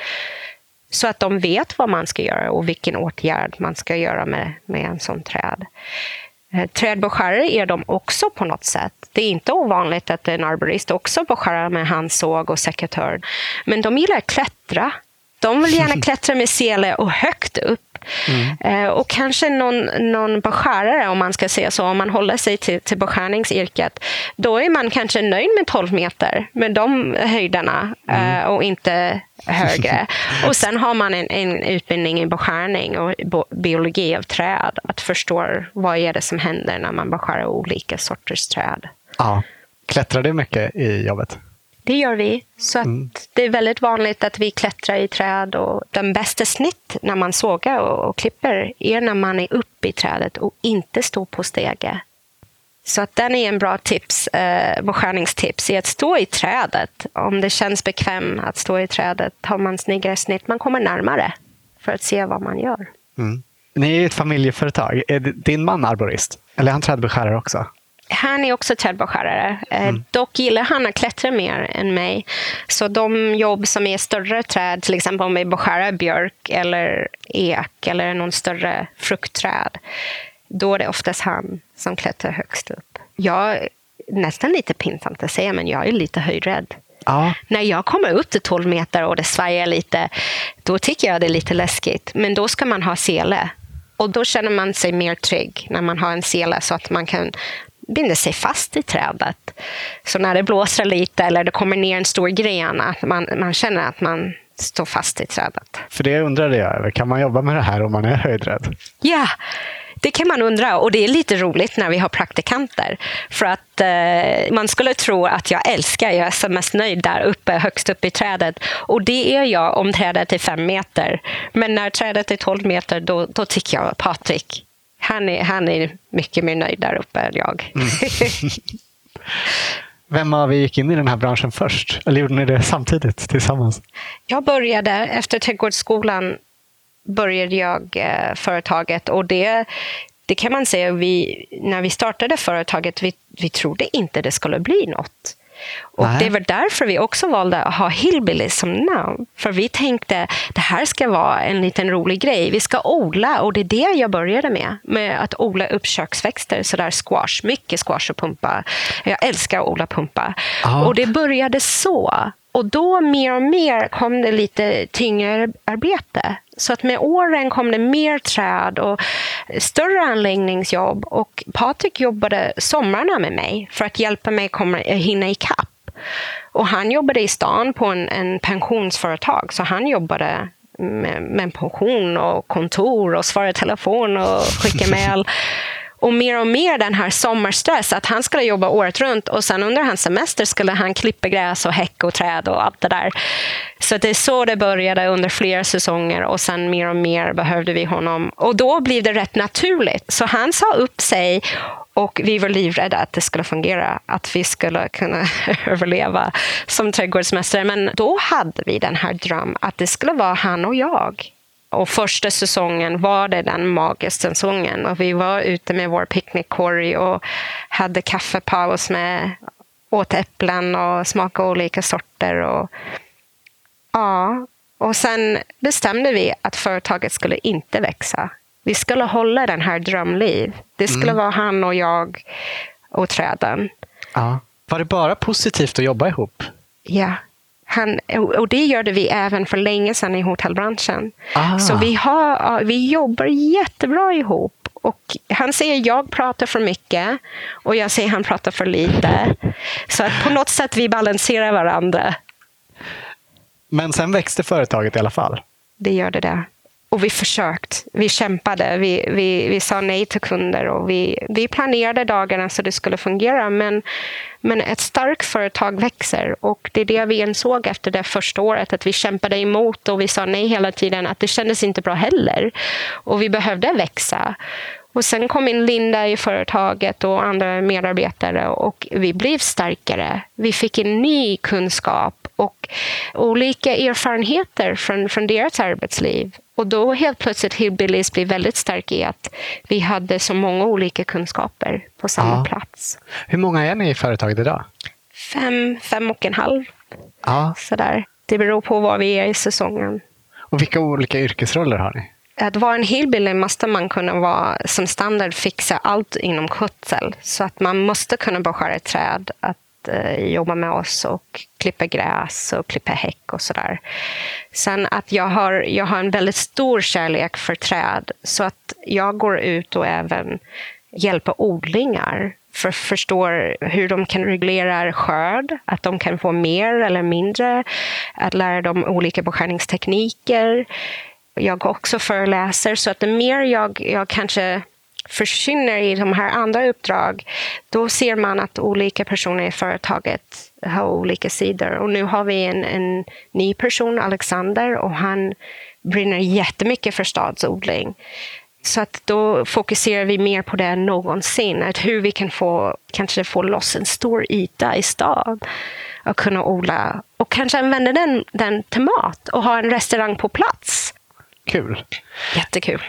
så att de vet vad man ska göra och vilken åtgärd man ska göra med, med en sån träd. Eh, trädbeskärare är de också på något sätt. Det är inte ovanligt att en arborist också beskär med handsåg och sekatör. Men de gillar att klättra. De vill gärna klättra med sele och högt upp Mm. Och kanske någon, någon beskärare, om man ska säga så, om man håller sig till, till beskärningsyrket, då är man kanske nöjd med 12 meter, med de höjderna mm. Eh, och inte högre. och sen har man en, en utbildning i beskärning och biologi av träd, att förstå vad är det som händer när man beskär olika sorters träd. Ja. Klättrar du mycket i jobbet? Det gör vi. Så mm. Det är väldigt vanligt att vi klättrar i träd. och Den bästa snitt när man sågar och, och klipper är när man är uppe i trädet och inte står på stege. Så att den är en bra tips, eh, beskärningstips, i att stå i trädet. Om det känns bekvämt att stå i trädet har man snyggare snitt. Man kommer närmare för att se vad man gör. Mm. Ni är ett familjeföretag. Är din man arborist? Eller är han trädbeskärare också? Han är också trädbeskärare. Eh, mm. Dock gillar han att klättra mer än mig. Så de jobb som är större träd, till exempel om vi beskärar björk eller ek eller någon större fruktträd, då är det oftast han som klättrar högst upp. Jag nästan lite pinsamt att säga, men jag är lite höjdrädd. Ja. När jag kommer upp till 12 meter och det svajar lite, då tycker jag det är lite läskigt. Men då ska man ha sele. Och då känner man sig mer trygg när man har en sele så att man kan binder sig fast i trädet. Så när det blåser lite eller det kommer ner en stor gren, att man, man känner att man står fast i trädet. För det undrade jag över. Kan man jobba med det här om man är höjdrädd? Ja, det kan man undra och det är lite roligt när vi har praktikanter. För att eh, man skulle tro att jag älskar, jag är som mest nöjd där uppe, högst upp i trädet. Och det är jag om trädet är fem meter. Men när trädet är tolv meter, då, då tycker jag Patrik, han är, han är mycket mer nöjd där uppe än jag. Mm. Vem av er gick in i den här branschen först? Eller gjorde ni det samtidigt tillsammans? Jag började efter trädgårdsskolan började jag eh, företaget och det, det kan man säga, vi, när vi startade företaget, vi, vi trodde inte det skulle bli något. Och Nej. Det var därför vi också valde att ha Hillbilly som namn. För vi tänkte det här ska vara en liten rolig grej. Vi ska odla och det är det jag började med. Med att odla upp köksväxter, sådär squash. Mycket squash och pumpa. Jag älskar att odla pumpa. Ja. Och det började så. Och då mer och mer kom det lite tyngre arbete. Så att med åren kom det mer träd och större anläggningsjobb. Och Patrik jobbade somrarna med mig för att hjälpa mig komma, hinna ikapp. Och han jobbade i stan på en, en pensionsföretag, så han jobbade med, med pension och kontor och svara i telefon och skicka mejl. Och mer och mer den här sommarstress, att han skulle jobba året runt och sen under hans semester skulle han klippa gräs och häck och träd och allt det där. Så det är så det började under flera säsonger och sen mer och mer behövde vi honom. Och då blev det rätt naturligt. Så han sa upp sig och vi var livrädda att det skulle fungera, att vi skulle kunna överleva som trädgårdsmästare. Men då hade vi den här drömmen att det skulle vara han och jag. Och första säsongen var det den magiska säsongen. Och vi var ute med vår picknickkorg och hade kaffepaus med åt äpplen och smakade olika sorter. Och, ja. och sen bestämde vi att företaget skulle inte växa. Vi skulle hålla den här drömliv. Det skulle vara han och jag och träden. Ja. Var det bara positivt att jobba ihop? Ja. Han, och det gjorde vi även för länge sedan i hotellbranschen. Ah. Så vi, har, vi jobbar jättebra ihop. Och han säger jag pratar för mycket och jag säger han pratar för lite. Så att på något sätt vi balanserar varandra. Men sen växte företaget i alla fall. Det gör det där. Och vi försökt. Vi kämpade. Vi, vi, vi sa nej till kunder och vi, vi planerade dagarna så det skulle fungera. Men, men ett starkt företag växer och det är det vi insåg efter det första året. Att vi kämpade emot och vi sa nej hela tiden. Att det kändes inte bra heller. Och vi behövde växa. Och sen kom in Linda i företaget och andra medarbetare och vi blev starkare. Vi fick en ny kunskap och olika erfarenheter från, från deras arbetsliv. Och då helt plötsligt Hillbillies blev väldigt stark i att vi hade så många olika kunskaper på samma Ja. plats. Hur många är ni i företaget idag? Fem, fem och en halv. Ja. Sådär. Det beror på var vi är i säsongen. Och vilka olika yrkesroller har ni? Att vara en hillbilly måste man kunna vara som standard fixa allt inom skötsel. Så att man måste kunna beskära träd, att eh, jobba med oss och Klipper gräs och klipper häck och sådär. Sen att jag har, jag har en väldigt stor kärlek för träd så att jag går ut och även hjälper odlingar för förstår hur de kan reglera skörd, att de kan få mer eller mindre, att lära dem olika beskärningstekniker. Jag också föreläser, så att det mer jag, jag kanske försvinner i de här andra uppdrag, då ser man att olika personer i företaget har olika sidor. Och nu har vi en, en ny person, Alexander, och han brinner jättemycket för stadsodling. Så att då fokuserar vi mer på det än någonsin. Att hur vi kan få, kanske få loss en stor yta i stad och kunna odla och kanske använda den, den till mat och ha en restaurang på plats. Kul. Jättekul.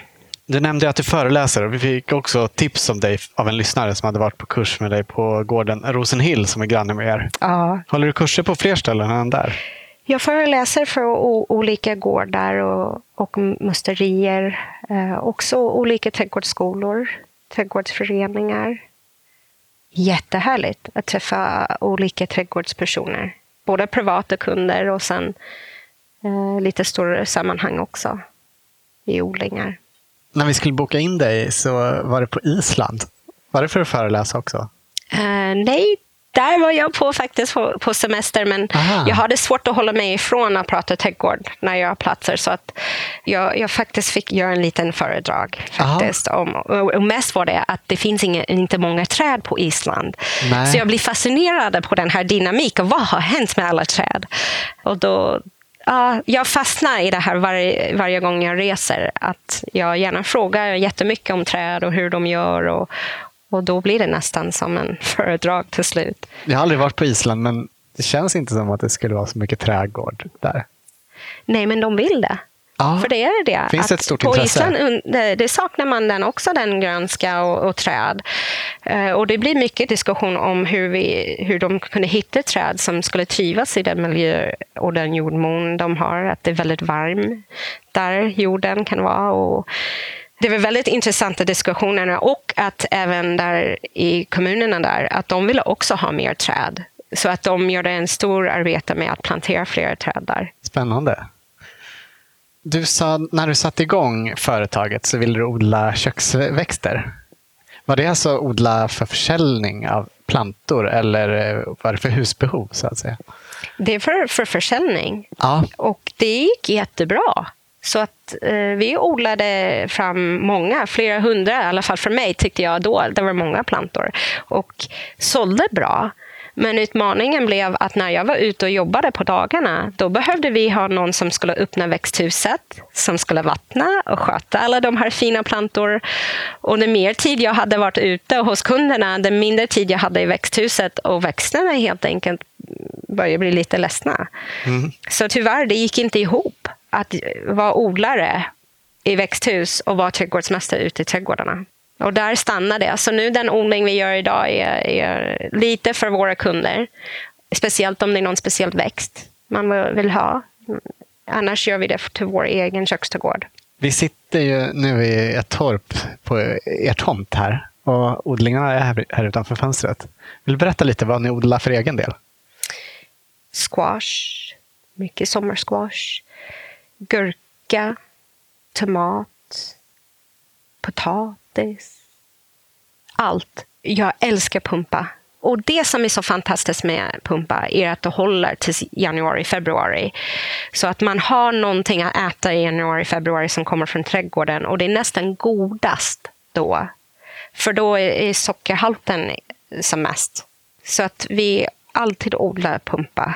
Du nämnde att du föreläser och vi fick också tips om dig av en lyssnare som hade varit på kurs med dig på gården Rosenhill som är granne med er. Ja. Håller du kurser på fler ställen än där? Jag föreläser för olika gårdar och, och musterier. Eh, också olika trädgårdsskolor, trädgårdsföreningar. Jättehärligt att träffa olika trädgårdspersoner. Både privata kunder och sen eh, lite större sammanhang också i odlingar. När vi skulle boka in dig så var det på Island. Var det för att föreläsa också? Eh, nej, där var jag på faktiskt på, semester, men Aha. jag hade svårt att hålla mig ifrån att prata trädgård när jag har platser. Så att jag, jag faktiskt fick göra en liten föredrag. Faktiskt om, och, mest var det att det finns inga, inte många träd på Island. Nej. Så jag blir fascinerad på den här dynamiken. Vad har hänt med alla träd? Och då, ja, jag fastnar i det här varje, varje gång jag reser. Att jag gärna frågar jättemycket om träd och hur de gör. Och, och då blir det nästan som en föredrag till slut. Jag har aldrig varit på Island men det känns inte som att det skulle vara så mycket trädgård där. Nej, men de vill det. Ja, för det är det. Finns det ett stort på intresse? Island det, det saknar man den också, den grönska och, och träd. Uh, och det blir mycket diskussion om hur, vi, hur de kunde hitta träd som skulle trivas i den miljö och den jordmån de har. Att det är väldigt varm där jorden kan vara. Och det var väldigt intressanta diskussioner och att även där i kommunerna där, att de ville också ha mer träd. Så att de gjorde en stor arbete med att plantera fler träd där. Spännande. Du sa när du satte igång företaget så ville du odla köksväxter. Var det alltså odla för försäljning av plantor eller var det för husbehov? så att säga? Det är för, för försäljning. Ja. Och det gick jättebra. Så att eh, vi odlade fram många, flera hundra, i alla fall för mig tyckte jag då, det var många plantor. Och sålde bra. Men utmaningen blev att när jag var ute och jobbade på dagarna, då behövde vi ha någon som skulle öppna växthuset, som skulle vattna och sköta alla de här fina plantor. Och det mer tid jag hade varit ute hos kunderna, det mindre tid jag hade i växthuset och växterna helt enkelt började bli lite ledsna. Mm. Så tyvärr, det gick inte ihop att vara odlare i växthus och vara trädgårdsmästare ute i trädgårdarna. Och där stannar det. Så nu den odling vi gör idag är, är lite för våra kunder. Speciellt om det är någon speciell växt man vill ha. Annars gör vi det till vår egen köksträdgård. Vi sitter ju nu i ett torp på er tomt här och odlingarna är här, här utanför fönstret. Vill du berätta lite vad ni odlar för egen del? Squash, mycket sommarsquash, gurka, tomat, grattis. Allt. Jag älskar pumpa. Och Det som är så fantastiskt med pumpa är att det håller till januari, februari. Så att man har någonting att äta i januari, februari som kommer från trädgården och det är nästan godast då. För då är sockerhalten som mest. Så att vi alltid odlar pumpa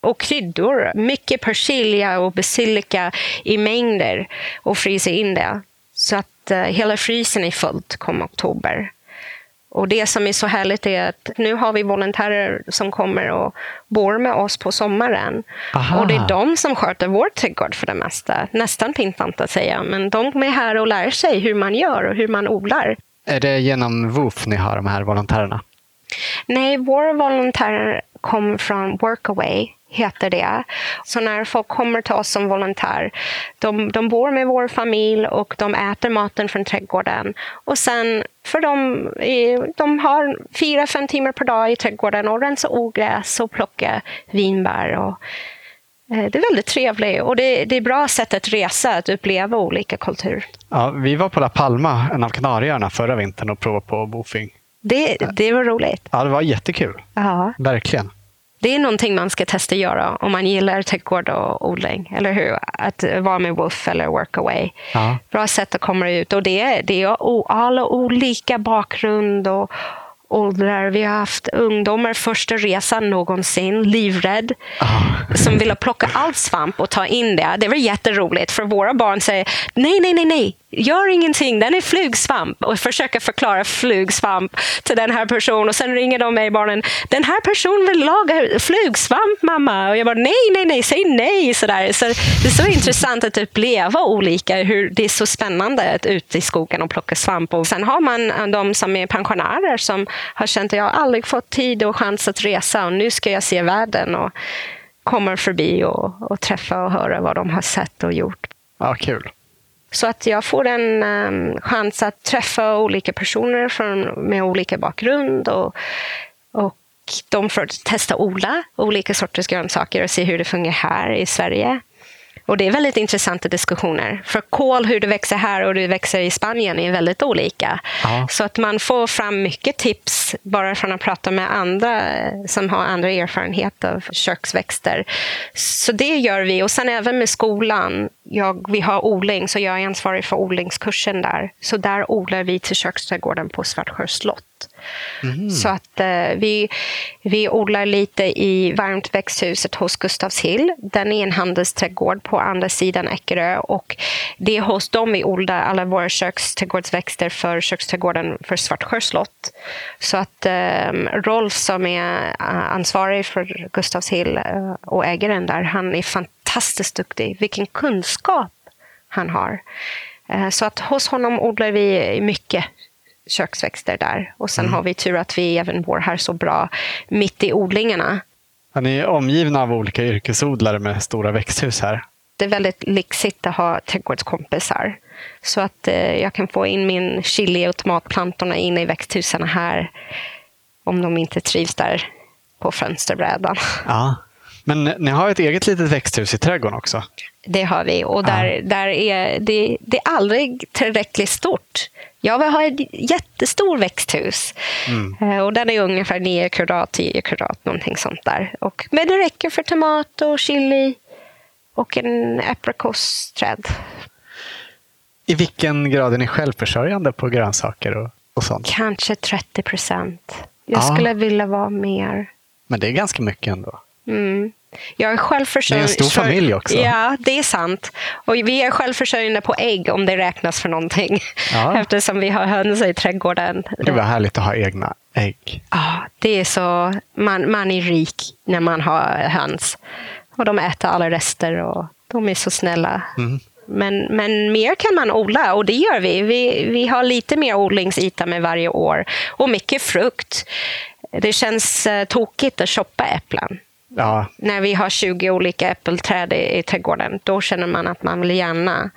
och kryddor. Mycket persilja och basilika i mängder och fryser in det. Så att uh, hela frysen är fullt kom oktober. Och Det som är så härligt är att nu har vi volontärer som kommer och bor med oss på sommaren. Aha. Och Det är de som sköter vår trädgård för det mesta. Nästan pinsamt att säga, men de är här och lär sig hur man gör och hur man odlar. Är det genom WOOF ni har de här volontärerna? Nej, våra volontärer kom från Workaway heter det. Så när folk kommer till oss som volontär, de, de bor med vår familj och de äter maten från trädgården. Och sen, för de, de har fyra, fem timmar per dag i trädgården och rensar ogräs och plockar vinbär. Och, eh, det är väldigt trevligt och det, det är ett bra sätt att resa, att uppleva olika kulturer. Ja, vi var på La Palma, en av Kanarieöarna, förra vintern och provade på bofing. Det, det var roligt. Ja, det var jättekul. Ja. Verkligen. Det är någonting man ska testa göra om man gillar trädgård och odling. Eller hur? Att vara med Woof eller Workaway. Ja. Bra sätt att komma ut. Och det är, det är alla olika bakgrund och åldrar. Vi har haft ungdomar första resan någonsin, livrädd, oh. som ville plocka all svamp och ta in det. Det var jätteroligt, för våra barn säger nej, nej, nej, nej, gör ingenting, den är flugsvamp. Och försöka förklara flugsvamp till den här personen. Och sen ringer de mig, barnen, den här personen vill laga flugsvamp, mamma. Och jag bara, nej, nej, nej, säg nej. Så, där. så Det är så intressant att typ uppleva olika, hur det är så spännande att ute i skogen och plocka svamp. Och sen har man eh, de som är pensionärer som har känt att jag aldrig fått tid och chans att resa och nu ska jag se världen. och kommer förbi och, och träffa och höra vad de har sett och gjort. Ja, kul. Så att jag får en um, chans att träffa olika personer från, med olika bakgrund och, och de får testa odla olika sorters grönsaker och se hur det fungerar här i Sverige. Och Det är väldigt intressanta diskussioner. För kål, hur det växer här och hur det växer i Spanien är väldigt olika. Ja. Så att man får fram mycket tips bara från att prata med andra som har andra erfarenhet av köksväxter. Så det gör vi. Och sen även med skolan. Jag, vi har odling, så jag är ansvarig för odlingskursen där. Så där odlar vi till köksträdgården på Svartsjö slott. Mm. Så att eh, vi, vi odlar lite i varmt växthuset hos Gustavshill. Den är en handelsträdgård på andra sidan Eckerö och det är hos dem vi odlar alla våra köksträdgårdsväxter för köksträdgården för Svartsjö slott. Så att eh, Rolf som är eh, ansvarig för Gustavshill eh, och ägaren där, han är fantastiskt duktig. Vilken kunskap han har. Eh, så att hos honom odlar vi mycket köksväxter där. Och sen Mm. har vi tur att vi även bor här så bra mitt i odlingarna. Ja, Ni är omgivna av olika yrkesodlare med stora växthus här. Det är väldigt lyxigt att ha trädgårdskompisar. Så att eh, jag kan få in min chili och tomatplantorna in i växthusen här. Om de inte trivs där på fönsterbrädan. Ja. Men ni har ett eget litet växthus i trädgården också. Det har vi. Och där, där är det, det är aldrig tillräckligt stort. Jag vill ha ett jättestor växthus. Eh, Och den är ungefär 9 kvadrat, 10 kvadrat, någonting sånt där. Och, men det räcker för tomat och chili och en aprikosträd. I vilken grad är ni självförsörjande på grönsaker och, och sånt? Kanske 30 procent. Jag Ja. skulle vilja vara mer. Men det är ganska mycket ändå. Mm. Jag är självförsörjande. Det är en stor familj också. Ja, det är sant. Och vi är självförsörjande på ägg om det räknas för någonting. Ja. Eftersom vi har höns i trädgården. Det var härligt att ha egna ägg. Ja, det är så. Man, man är rik när man har höns. Och de äter alla rester och de är så snälla. Mm. Men, men mer kan man odla och det gör vi. vi. Vi har lite mer odlingsyta med varje år och mycket frukt. Det känns eh, tokigt att shoppa äpplen. Ja, När vi har 20 olika äppelträd i, i trädgården, då känner man att man vill gärna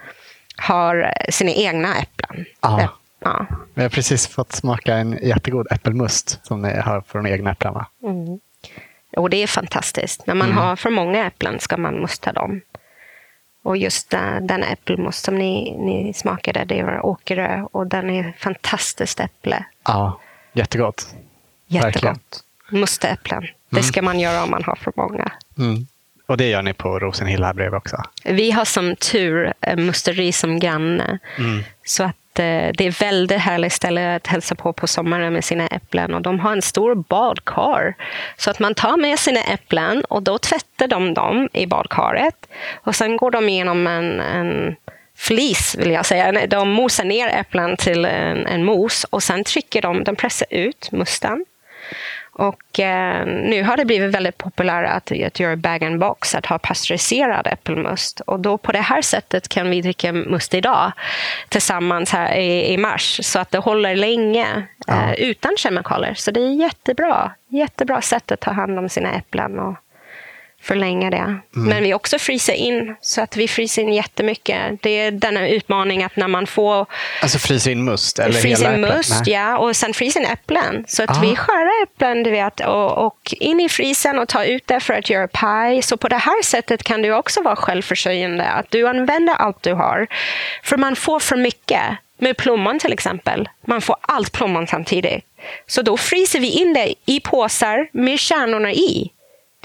ha sina egna äpplen. Ja. Ja. vi har precis fått smaka en jättegod äppelmust som ni har från egna äpplen. Va? Och det är fantastiskt. När man har för många äpplen ska man musta dem. Och just den äppelmust som ni, ni smakade, det var Åkerö. Och den är fantastiskt äpple. Ja, jättegott. Verkligen. Jättegott. Musta äpplen. Det ska man göra om man har för många. Mm. Och det gör ni på Rosenhill här bredvid också? Vi har som tur eh, musteri som granne. Så att eh, det är väldigt härligt ställe att hälsa på på sommaren med sina äpplen. Och de har en stor badkar. Så att man tar med sina äpplen och då tvättar de dem i badkaret. Och sen går de igenom en, en flis, vill jag säga. De mosar ner äpplen till en, en mos och sen trycker de, de pressar ut musten. Och eh, nu har det blivit väldigt populärt att, att göra bag box, att ha pasteuriserad äppelmust. Och då på det här sättet kan vi dricka must idag tillsammans här i, i mars. Så att det håller länge eh, utan kemikalier. Så det är jättebra. Jättebra sätt att ta hand om sina äpplen och förlänga det. Men vi också fryser in, så att vi fryser in jättemycket. Det är denna utmaning att när man får Alltså frysa in must? Eller Frysa in must, Nej. ja. Och sen frysa in äpplen. Så att Ah. vi skär äpplen du vet, och, och in i frysen och ta ut det för att göra paj. Så på det här sättet kan du också vara självförsörjande. Att du använder allt du har. För man får för mycket. Med plommon till exempel. Man får allt plommon samtidigt. Så då fryser vi in det i påsar med kärnorna i.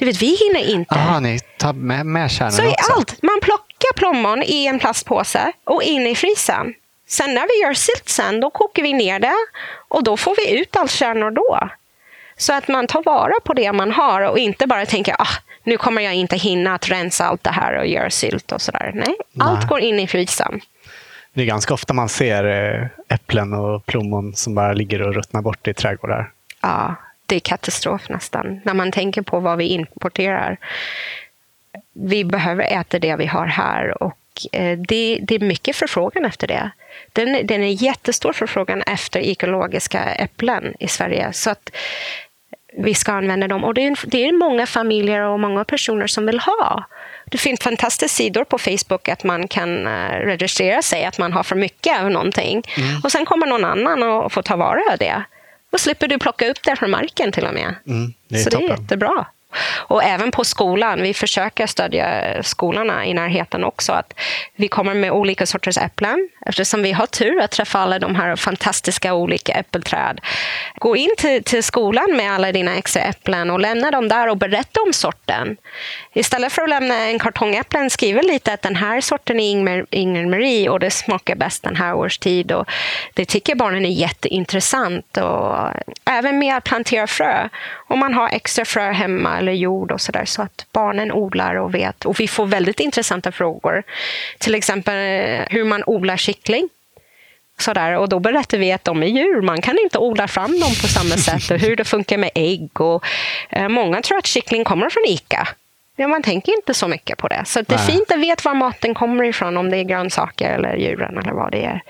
Du vet, vi hinner inte. Jaha, ni tar med, med kärnorna Så också? allt. Man plockar plommon i en plastpåse och in i frysen. Sen när vi gör sylt sen, då kokar vi ner det och då får vi ut all kärnor då. Så att man tar vara på det man har och inte bara tänker ah, nu kommer jag inte hinna att rensa allt det här och göra sylt och sådär. Nej, allt Nej. går in i frysen. Det är ganska ofta man ser eh, äpplen och plommon som bara ligger och ruttnar bort i trädgårdar. Ja, det är katastrof nästan. När man tänker på vad vi importerar. Vi behöver äta det vi har här och eh, det, det är mycket förfrågan efter det. Den, den är jättestor förfrågan efter ekologiska äpplen i Sverige. Så att vi ska använda dem. Och det är, det är många familjer och många personer som vill ha. Det finns fantastiska sidor på Facebook att man kan eh, registrera sig, att man har för mycket av någonting. Och sen kommer någon annan och får ta vara på det. Då slipper du plocka upp det från marken till och med. Mm, det Så det är jättebra. Och även på skolan, vi försöker stödja skolorna i närheten också. Att vi kommer med olika sorters äpplen, eftersom vi har tur att träffa alla de här fantastiska olika äppelträd. Gå in till, till skolan med alla dina extra äpplen och lämna dem där och berätta om sorten. Istället för att lämna en kartong äpplen, skriv lite att den här sorten är Ingmar, Marie och det smakar bäst den här årstid. Och det tycker barnen är jätteintressant. Och även med att plantera frö. Om man har extra frö hemma eller jord och så där så att barnen odlar och vet. Och vi får väldigt intressanta frågor. Till exempel eh, hur man odlar kyckling. Sådär. Och då berättar vi att de är djur. Man kan inte odla fram dem på samma sätt. Och hur det funkar med ägg. Och, eh, många tror att kyckling kommer från Ica. Ja, man tänker inte så mycket på det. Så det är Nej. fint att veta var maten kommer ifrån, om det är grönsaker eller djuren eller vad det är.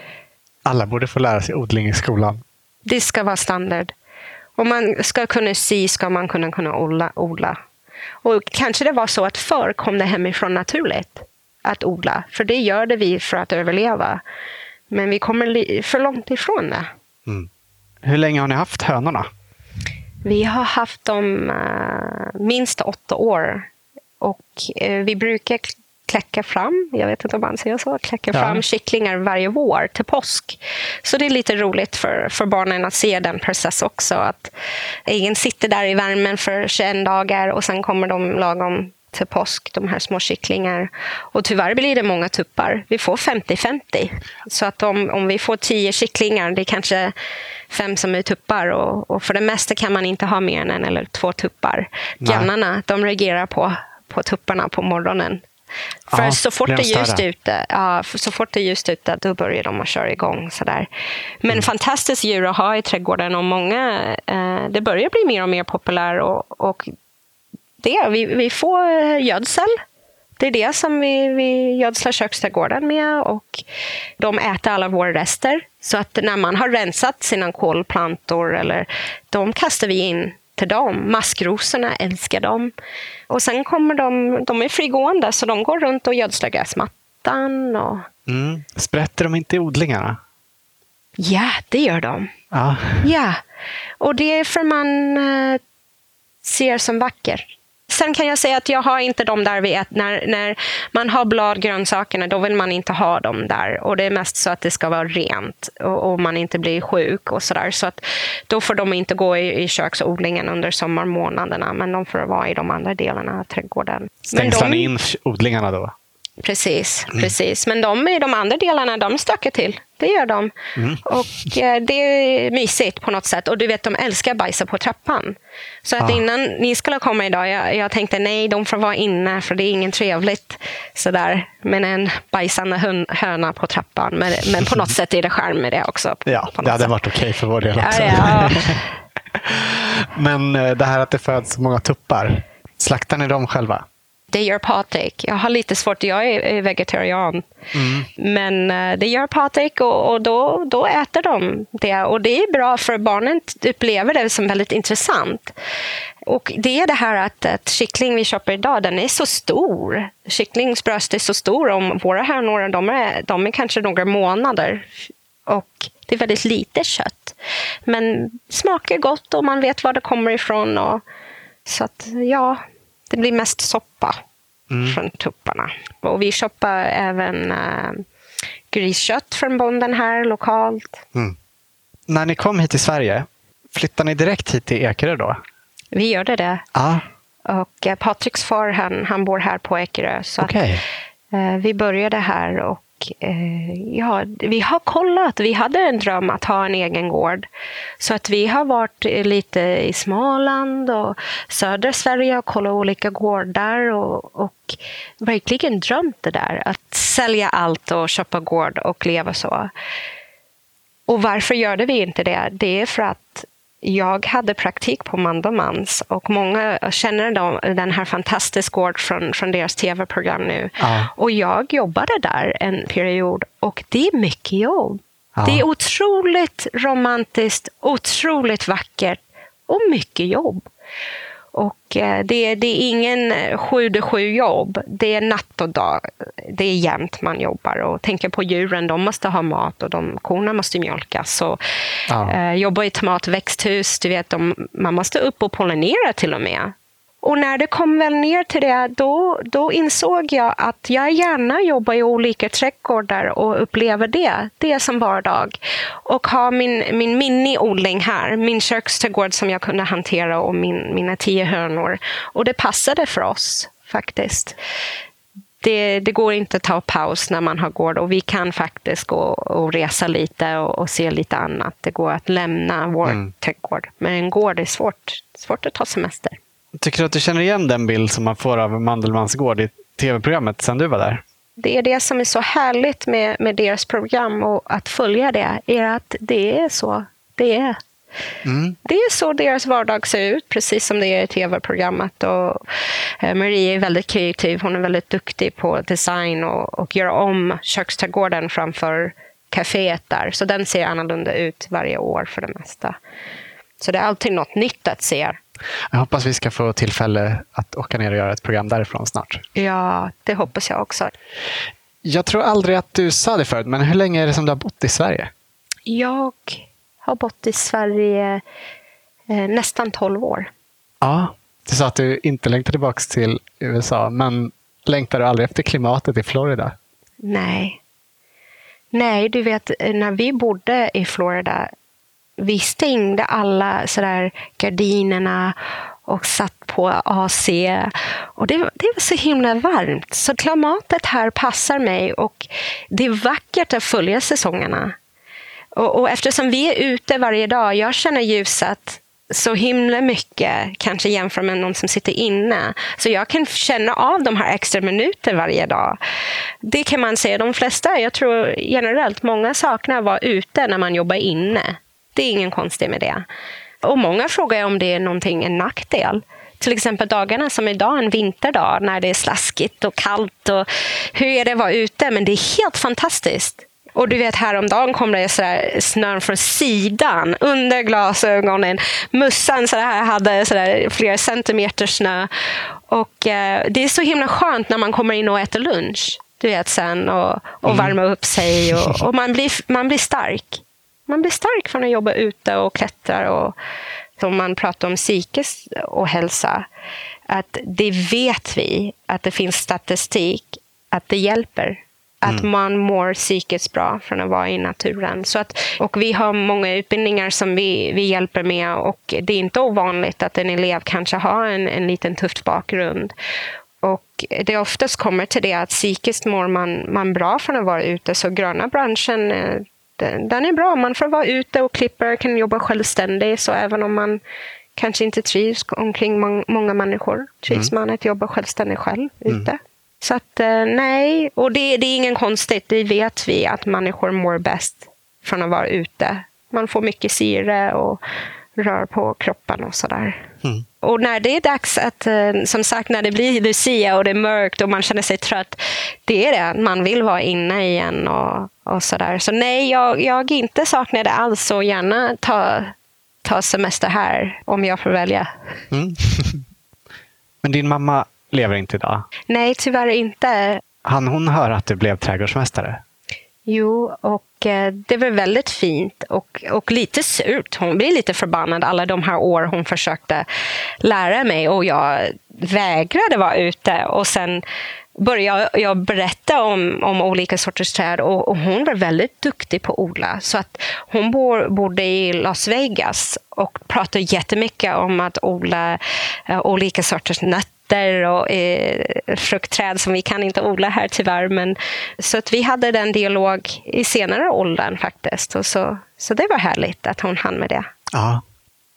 Alla borde få lära sig odling i skolan. Det ska vara standard. Om man ska kunna sy ska man kunna, kunna odla, odla. Och kanske det var så att förr kom det hemifrån naturligt att odla. För det gör det vi för att överleva. Men vi kommer för långt ifrån det. Hur länge har ni haft hönorna? Vi har haft dem eh, minst åtta år. Och eh, vi brukar kläcka fram, jag vet inte om man säger så, kläcka Ja. fram kycklingar varje vår till påsk. Så det är lite roligt för, för barnen att se den processen också. Att egen sitter där i värmen för 21 dagar och sen kommer de lagom till påsk, de här små kycklingar. Och tyvärr blir det många tuppar. Vi får 50-50. Så att om, om vi får 10 kycklingar, det är kanske fem som är tuppar. Och, och för det mesta kan man inte ha mer än en eller två tuppar. Grannarna, de reagerar på, på tupparna på morgonen. För Ja, så fort det de är ljust ute, ja, så fort det är ljust ute, då börjar de att köra igång. Sådär. Men Mm. fantastiskt djur att ha i trädgården och många, eh, det börjar bli mer och mer populär. Och, och det, vi, vi får gödsel. Det är det som vi, vi gödslar köksträdgården med och de äter alla våra rester. Så att när man har rensat sina kolplantor, eller, de kastar vi in till dem. Maskrosorna älskar dem. Och sen kommer de, de är frigående så de går runt och gödslar gräsmattan. Och, Mm. Sprätter de inte i odlingarna? ja, det gör de. Ja. Ja, och det är för man eh, ser som vacker. Sen kan jag säga att jag har inte dem där vi äter. När, när man har bladgrönsakerna, då vill man inte ha dem där. Och det är mest så att det ska vara rent och, och man inte blir sjuk och sådär. Så att då får de inte gå i, i köksodlingen under sommarmånaderna, men de får vara i de andra delarna av trädgården. Stängslar de, ni in odlingarna då? Precis, precis. Men de i de andra delarna, de stökar till. Det gör de. Och eh, det är mysigt på något sätt. Och du vet, de älskar bajsa på trappan. Så att Ah. innan ni skulle komma idag, jag, jag tänkte nej, de får vara inne för det är inget trevligt sådär med en bajsande hön, höna på trappan. Men, men på något sätt är det charm med det också. Ja, på det hade sätt. varit okej för vår del också. Ja, ja. Men eh, det här att det föds så många tuppar, slaktar ni dem själva? Det gör Patrik. Jag har lite svårt, jag är vegetarian. Men eh, det gör Patrik och, och då, då äter de det. Och det är bra för barnen upplever det som väldigt intressant. Och det är det här att, att kyckling vi köper idag, den är så stor. Kycklingsbröst är så stor. Om våra hönor, de är, de är kanske några månader. Och det är väldigt lite kött. Men smakar gott och man vet var det kommer ifrån. Och, så att ja, det blir mest soppa från tupparna. Och vi köper även äh, griskött från bonden här lokalt. När ni kom hit till Sverige, flyttade ni direkt hit till Ekerö då? Vi gör det. Ja, Och eh, Patriks far, han, han bor här på Ekerö. Så att, okej. eh, vi började här och eh, ja, vi har kollat. Vi hade en dröm att ha en egen gård. Så att vi har varit eh, lite i Småland och södra Sverige och kollat olika gårdar och, och verkligen drömt det där. Att sälja allt och köpa gård och leva så. Och varför gjorde vi inte det? Det är för att jag hade praktik på Mandomans och många känner de, den här fantastiska gård från, från deras tv-program nu. Ja. Och jag jobbade där en period och det är mycket jobb. Ja. Det är otroligt romantiskt, otroligt vackert och mycket jobb. Och eh, det, det är ingen eh, sju till sju jobb. Det är natt och dag. Det är jämt man jobbar och tänker på djuren. De måste ha mat och de, korna måste mjölkas. Och, Ja. eh, jobba i tomatväxthus. Du vet, de, man måste upp och pollinera till och med. Och när det kom väl ner till det, då, då insåg jag att jag gärna jobbar i olika trädgårdar och upplever det. Det som vardag. Och ha min, min miniodling här, min köksträdgård som jag kunde hantera och min, mina tio hönor. Och det passade för oss faktiskt. Det, det går inte att ta paus när man har gård och vi kan faktiskt gå och resa lite och, och se lite annat. Det går att lämna vår Mm. trädgård. Men en gård är svårt, svårt att ta semester. Tycker du att du känner igen den bild som man får av Mandelmans gård i tv-programmet sen du var där? Det är det som är så härligt med, med deras program och att följa det, är att det är så. Det är. Mm. Det är så deras vardag ser ut, precis som det är i tv-programmet. Och, eh, Marie är väldigt kreativ. Hon är väldigt duktig på design och, och göra om köksträdgården framför kaféet där. Så den ser annorlunda ut varje år för det mesta. Så det är alltid något nytt att se. Jag hoppas vi ska få tillfälle att åka ner och göra ett program därifrån snart. Ja, det hoppas jag också. Jag tror aldrig att du sa det förut, men hur länge är det som du har bott i Sverige? Jag har bott i Sverige eh, nästan 12 år. Ja, du sa att du inte längtar tillbaka till USA, men längtar du aldrig efter klimatet i Florida? Nej. Nej, du vet, när vi bodde i Florida, vi stängde alla sådär gardinerna och satt på AC. Och det, det var så himla varmt, så klimatet här passar mig och det är vackert att följa säsongerna. Och, och eftersom vi är ute varje dag, jag känner ljuset så himla mycket, kanske jämfört med någon som sitter inne. Så jag kan känna av de här extra minuter varje dag. Det kan man säga, de flesta, jag tror generellt, många saknar att vara ute när man jobbar inne. Det är ingen konstigt med det. Och många frågar om det är någonting, en nackdel. Till exempel dagarna som idag, en vinterdag, när det är slaskigt och kallt. Och hur är det att vara ute? Men det är helt fantastiskt. Och du vet häromdagen kom det sådär snön från sidan under glasögonen. Mussan så här hade sådär flera centimeter snö. Och eh, Det är så himla skönt när man kommer in och äter lunch. Du vet sen och, och mm. värma upp sig och, och, man, blir, man blir stark. Man blir stark från att jobba ute och klättra. Och, om man pratar om psykisk och hälsa, att det vet vi att det finns statistik att det hjälper att mm. man mår psykiskt bra från att vara i naturen. Så att, och vi har många utbildningar som vi, vi hjälper med och det är inte ovanligt att en elev kanske har en, en liten tuff bakgrund. Och det oftast kommer till det att psykiskt mår man, man bra från att vara ute. Så gröna branschen, eh, den, är bra. Man får vara ute och klippa, kan jobba självständigt. Så även om man kanske inte trivs omkring många människor, trivs mm. man att jobba självständigt själv ute. Mm. Så att eh, nej, och det, det är ingen konstigt. Det vet vi att människor mår bäst från att vara ute. Man får mycket syre och rör på kroppen och sådär. Mm. Och när det är dags att, eh, som sagt, när det blir Lucia och det är mörkt och man känner sig trött, det är det. Man vill vara inne igen och, och sådär. Så nej, jag, jag inte saknar det alls och gärna ta, ta semester här om jag får välja. Mm. Men din mamma lever inte idag? Nej, tyvärr inte. Han hon höra att du blev trädgårdsmästare? Jo, och Eh, det var väldigt fint och, och lite surt. Hon blev lite förbannad alla de här år hon försökte lära mig och jag vägrade vara ute. Och sen började jag berätta om, om olika sorters träd och, och, hon var väldigt duktig på att odla. Så att hon bor, bodde i Las Vegas och pratade jättemycket om att odla uh, olika sorters nötter örter och eh, fruktträd som vi kan inte odla här tyvärr. Men, så att vi hade den dialog i senare åldern faktiskt. Och så, så det var härligt att hon hann med det. Ja.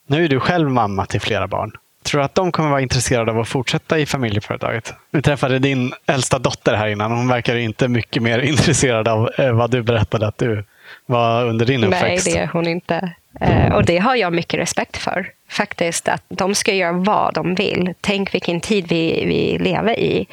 Nu är du själv mamma till flera barn. Tror du att de kommer vara intresserade av att fortsätta i familjeföretaget? Vi träffade din äldsta dotter här innan. Hon verkar inte mycket mer intresserad av eh, vad du berättade att du var under din uppväxt. Nej, det är hon inte. Eh, och det har jag mycket respekt för. Faktiskt att de ska göra vad de vill. Tänk vilken tid vi, vi lever i.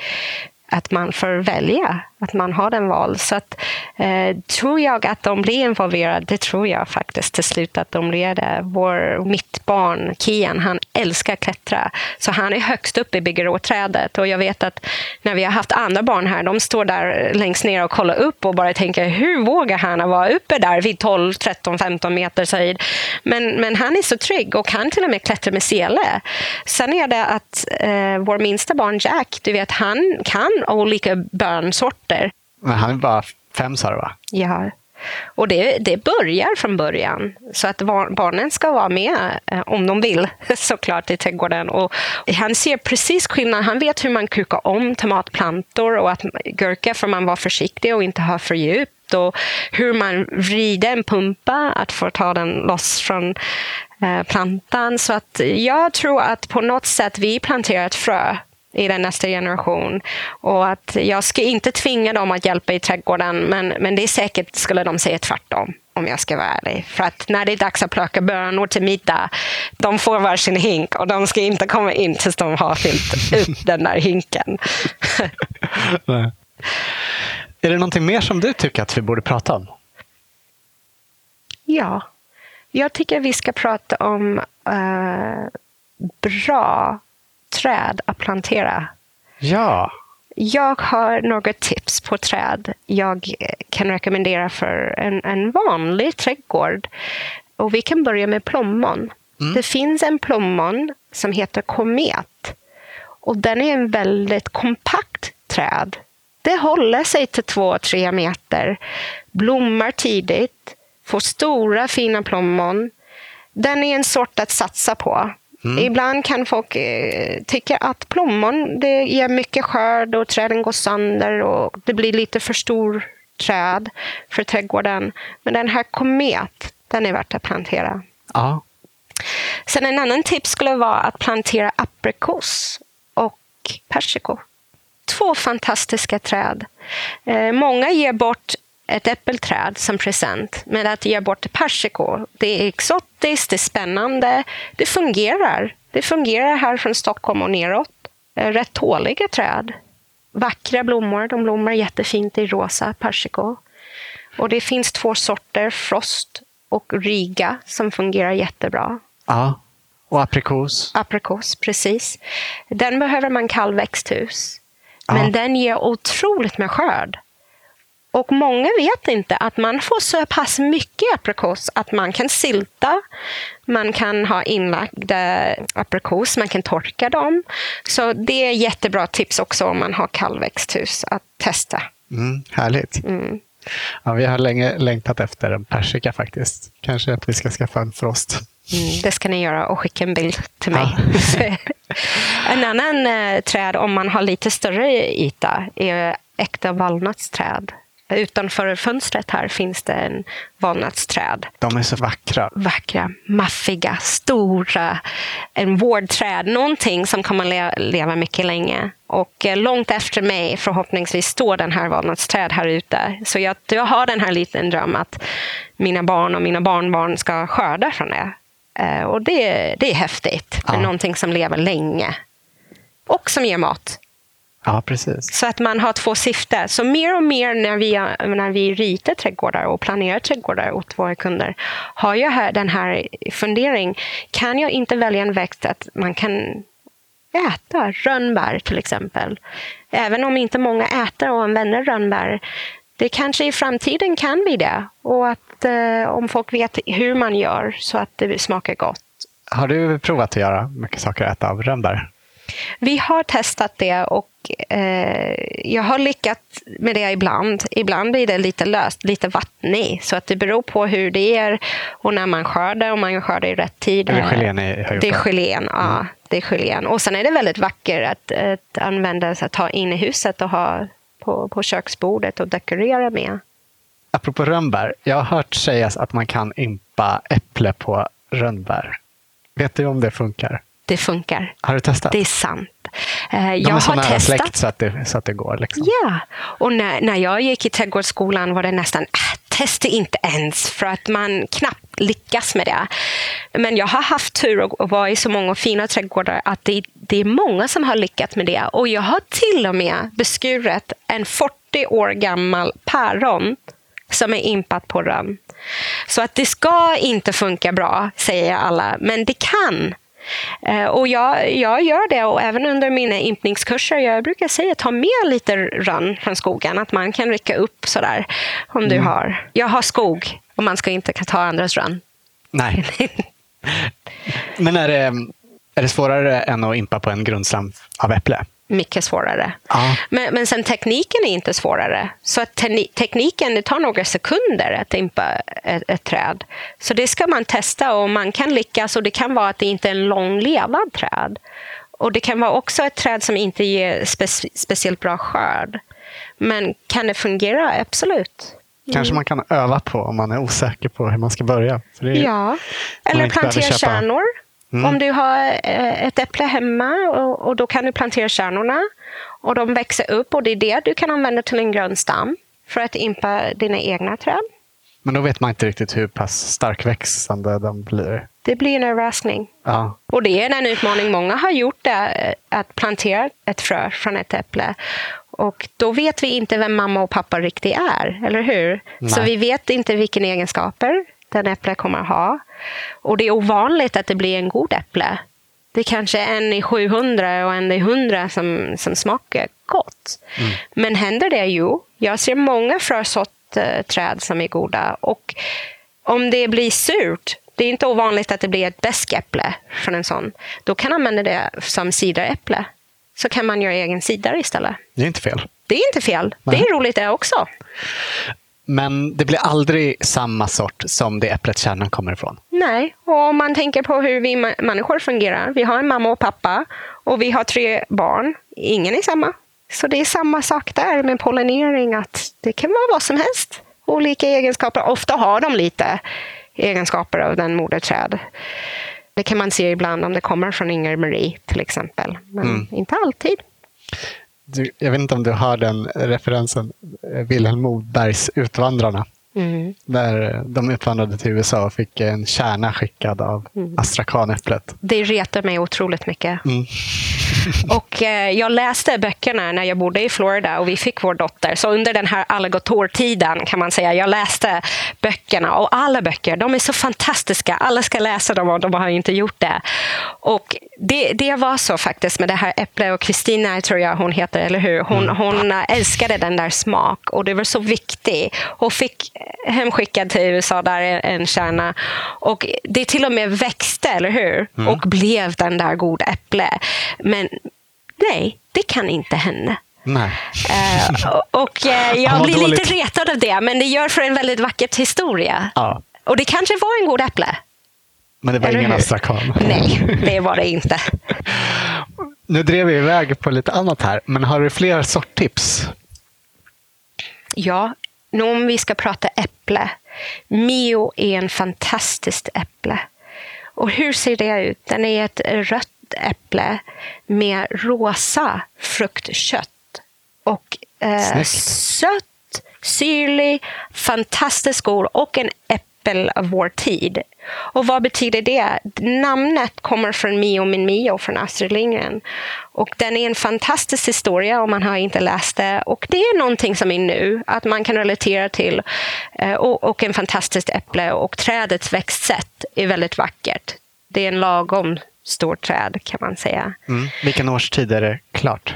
Att man får välja att man har den val. Så att, eh, tror jag att de blir involverade, det tror jag faktiskt till slut att de blir det. Vår, mitt barn Kian, han älskar att klättra. Så han är högst upp i byggeråträdet. Och jag vet att när vi har haft andra barn här, de står där längst ner och kollar upp och bara tänker, hur vågar han vara uppe där vid 12, 13, 15 meters höjd? Men, men han är så trygg och kan till och med klättra med sele. Sen är det att eh, vår minsta barn Jack, du vet, han kan olika bönsorter sorter. Men han är bara fem sa du va? Ja. Och det, det börjar från början. Så att barnen ska vara med eh, om de vill såklart i trädgården. Och han ser precis skillnad. Han vet hur man kukar om tomatplantor och att gurka får man vara försiktig och inte ha för djupt. Och hur man vrider en pumpa, att få ta den loss från eh, plantan. Så att jag tror att på något sätt vi planterar ett frö i den nästa generation. Och att jag ska inte tvinga dem att hjälpa i trädgården, men, men det är säkert skulle de säga tvärtom om jag ska vara ärlig. För att när det är dags att plocka bönor till middag, de får varsin hink och de ska inte komma in tills de har fyllt ut den där hinken. Är det någonting mer som du tycker att vi borde prata om? Ja, jag tycker vi ska prata om uh, bra träd att plantera. Ja. Jag har några tips på träd jag kan rekommendera för en, en vanlig trädgård. Och vi kan börja med plommon. Mm. Det finns en plommon som heter komet. Och den är en väldigt kompakt träd. Det håller sig till två, tre meter, blommar tidigt, får stora fina plommon. Den är en sort att satsa på. Mm. Ibland kan folk eh, tycka att plommon det ger mycket skörd och träden går sönder och det blir lite för stor träd för trädgården. Men den här komet, den är värt att plantera. Ja. Sen en annan tips skulle vara att plantera aprikos och persikor. Två fantastiska träd. Eh, många ger bort ett äppelträd som present. Men att ge bort persikor, det är exotiskt, det är spännande, det fungerar. Det fungerar här från Stockholm och neråt. Eh, rätt tåliga träd. Vackra blommor, de blommar jättefint i rosa persikor. Och det finns två sorter, Frost och Riga, som fungerar jättebra. Ja, och aprikos? Aprikos, precis. Den behöver man kallväxthus. Men ja. den ger otroligt med skörd. Och många vet inte att man får så pass mycket aprikos att man kan sylta, man kan ha inlagda aprikos, man kan torka dem. Så det är jättebra tips också om man har kallväxthus att testa. Mm, härligt. Mm. Ja, vi har länge längtat efter en persika faktiskt. Kanske att vi ska skaffa en frost. Mm, det ska ni göra och skicka en bild till mig. Ja. en annan eh, träd, om man har lite större yta, är äkta valnötsträd. Utanför fönstret här finns det en valnötsträd. De är så vackra. Vackra, maffiga, stora. En vårdträd, någonting som kommer le leva mycket länge. Och eh, långt efter mig förhoppningsvis står den här valnötsträd här ute. Så jag, jag har den här liten dröm att mina barn och mina barnbarn ska skörda från det. Eh, och det, det är häftigt, ja. någonting som lever länge. Och som ger mat. Ja, precis. Så att man har två syften. Så mer och mer när vi, när vi ritar trädgårdar och planerar trädgårdar åt våra kunder har jag här, den här fundering. Kan jag inte välja en växt att man kan äta rönnbär till exempel? Även om inte många äter och använder rönnbär. Det kanske i framtiden kan bli det. Och att eh, om folk vet hur man gör så att det smakar gott. Har du provat att göra mycket saker att äta av rönnbär? Vi har testat det och eh, jag har lyckats med det ibland. Ibland blir det lite löst, lite vattnig. Så att det beror på hur det är och när man skördar, om man skördar i rätt tid. Det är gelén Det är gelén, ja. Mm. Det är gelén. Och sen är det väldigt vackert att, att använda, att ta in i huset och ha på, på köksbordet och dekorera med. Apropå rönnbär, jag har hört sägas att man kan impa äpple på rönnbär. Vet du om det funkar? Det funkar. Har du testat? Det är sant. Eh, De jag har testat. släkt så att det, så att det går. Liksom. Ja, och när, när jag gick i trädgårdsskolan var det nästan, äh, testa inte ens, för att man knappt lyckas med det. Men jag har haft tur att vara i så många fina trädgårdar att det, det är många som har lyckats med det. Och jag har till och med beskurit en 40 år gammal päron som är impat på rönn. Så att det ska inte funka bra, säger alla, men det kan. Eh, och jag, jag gör det och även under mina impningskurser, jag brukar säga ta med lite rönn från skogen, att man kan rycka upp sådär om du mm. har. Jag har skog och man ska inte ta andras rönn. Nej. Men är det, är det svårare än att impa på en grundslam av äpple? Mycket svårare. Ja. Men, men sen tekniken är inte svårare. Så att te tekniken, det tar några sekunder att impa ett, ett, träd. Så det ska man testa och man kan lyckas och det kan vara att det inte är en långlevad träd. Och det kan vara också ett träd som inte ger spe speciellt bra skörd. Men kan det fungera? Absolut. Kanske man kan öva på om man är osäker på hur man ska börja. ja, eller plantera kärnor. Mm. Om du har eh, ett äpple hemma och, och, då kan du plantera kärnorna och de växer upp och det är det du kan använda till en grön stam för att impa dina egna träd. Men då vet man inte riktigt hur pass starkväxande de blir. Det blir en överraskning. Ja. Och det är en utmaning. Många har gjort det, eh, att plantera ett frö från ett äpple. Och då vet vi inte vem mamma och pappa riktigt är, eller hur? Nej. Så vi vet inte vilka egenskaper den äpple kommer ha. Och det är ovanligt att det blir en god äpple. Det är kanske en i 700 och en i 100 som, som smakar gott. Men händer det? Jo, jag ser många frösortträd som är goda. Och om det blir surt, det är inte ovanligt att det blir ett bäskäpple från en sån. Då kan man använda det som cideräpple. Så kan man göra egen cider istället. Det är inte fel. Det är inte fel. Det Nej. är roligt det också. Men det blir aldrig samma sort som det äpplet kärnan kommer ifrån. Nej, och om man tänker på hur vi människor fungerar. Vi har en mamma och pappa och vi har tre barn. Ingen är samma. Så det är samma sak där med pollinering, att det kan vara vad som helst. Olika egenskaper. Ofta har de lite egenskaper av den moderträd. Det kan man se ibland om det kommer från Inger Marie till exempel. Men inte alltid. Du, jag vet inte om du har den referensen, eh, Vilhelm Mobergs Utvandrarna. Mm. Där de utvandrade till USA och fick en kärna skickad av astrakanäpplet. Det retar mig otroligt mycket. Mm. Och eh, jag läste böckerna när jag bodde i Florida och vi fick vår dotter. Så under den här alligatortiden kan man säga, jag läste böckerna och alla böcker, de är så fantastiska. Alla ska läsa dem och de har inte gjort det. Och det, det var så faktiskt med det här Äpple och Kristina, tror jag hon heter, eller hur? Hon, hon eh, älskade den där smak och det var så viktigt. Och fick hemskickad till USA där en- en kärna. Och det till och med växte, eller hur? Och blev den där goda äpple. Men nej, det kan inte hända. Nej. Eh, och- Han jag blir dåligt. lite retad av det, men det gör för en väldigt vacker historia. Ja, Och det kanske var en god äpple. men det var Eller ingen astrakan. Nej, det var det inte. Nu drev vi iväg på lite annat här, men har du fler sorttips? Ja, nu om vi ska prata äpple. Mio är en fantastiskt äpple. Och hur ser det ut? Den är ett rött äpple med rosa fruktkött. Och eh, sött, syrlig, fantastiskt god och en äppel av vår tid. Och vad betyder det? Namnet kommer från Mio min Mio från Astrid Lindgren. Och den är en fantastisk historia om man har inte läst det. Och det är någonting som är nu, att man kan relatera till. Eh, Och, och en fantastiskt äpple och trädets växtsätt är väldigt vackert. Det är en lagom stor träd kan man säga. Mm. Vilken årstid är det klart?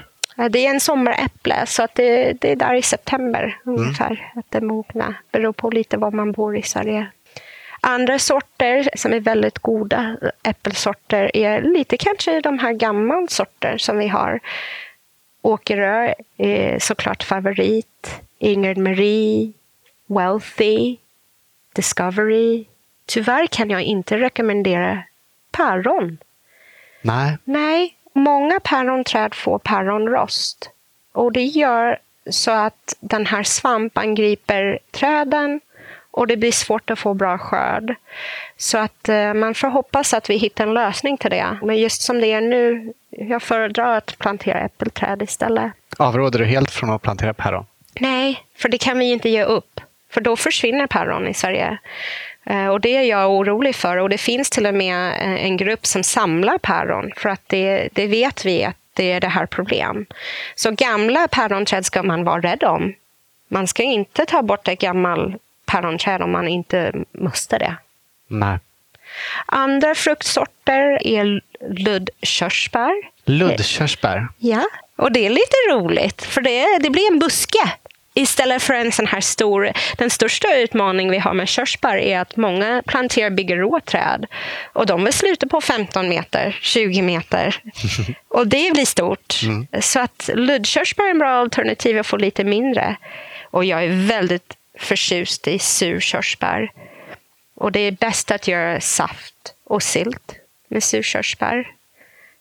Det är en sommaräpple, så att det, det är där i september ungefär att det mognar. Beror på lite var man bor i Sverige. Andra sorter som är väldigt goda äppelsorter är lite kanske de här gamla sorter som vi har. Åkerö är såklart favorit. Ingrid Marie, Wealthy, Discovery. Tyvärr kan jag inte rekommendera päron. Nej. Nej, många päronträd får päronrost. Och det gör så att den här svamp angriper träden och det blir svårt att få bra skörd. Så att eh, man får hoppas att vi hittar en lösning till det. Men just som det är nu, jag föredrar att plantera äppelträd istället. Avråder du helt från att plantera päron? Nej, för det kan vi inte ge upp. För då försvinner päron i Sverige. Eh, Och det är jag orolig för. Och det finns till och med eh, en grupp som samlar päron. För att det, det vet vi att det är det här problem. Så gamla päronträd ska man vara rädd om. Man ska inte ta bort ett gammalt päronträd om man inte måste det. Nej. Andra fruktsorter är luddkörsbär. Luddkörsbär. Ja, och det är lite roligt för det, det blir en buske istället för en sån här stor... Den största utmaningen vi har med körsbär är att många planterar byggeråträd och de vill sluta på 15 meter, 20 meter. Och det blir stort. Så att luddkörsbär är en bra alternativ att få lite mindre. Och jag är väldigt förtjust i surkörsbär. Och det är bäst att göra saft och sylt med surkörsbär.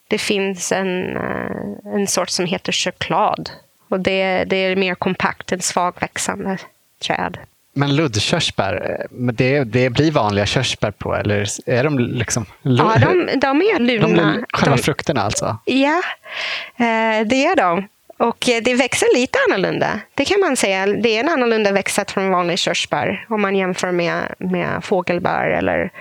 Det finns en, eh, en sort som heter choklad. Och det, det är mer kompakt, en svagväxande träd. Men luddkörsbär, eh, det, det blir vanliga körsbär på, eller är de liksom... Ja, de, de är de luna. blir själva De- frukterna alltså? Ja, eh, det är de. Och eh, det växer lite annorlunda. Det kan man säga. Det är en annorlunda växt från vanlig körsbär om man jämför med, med fågelbär eller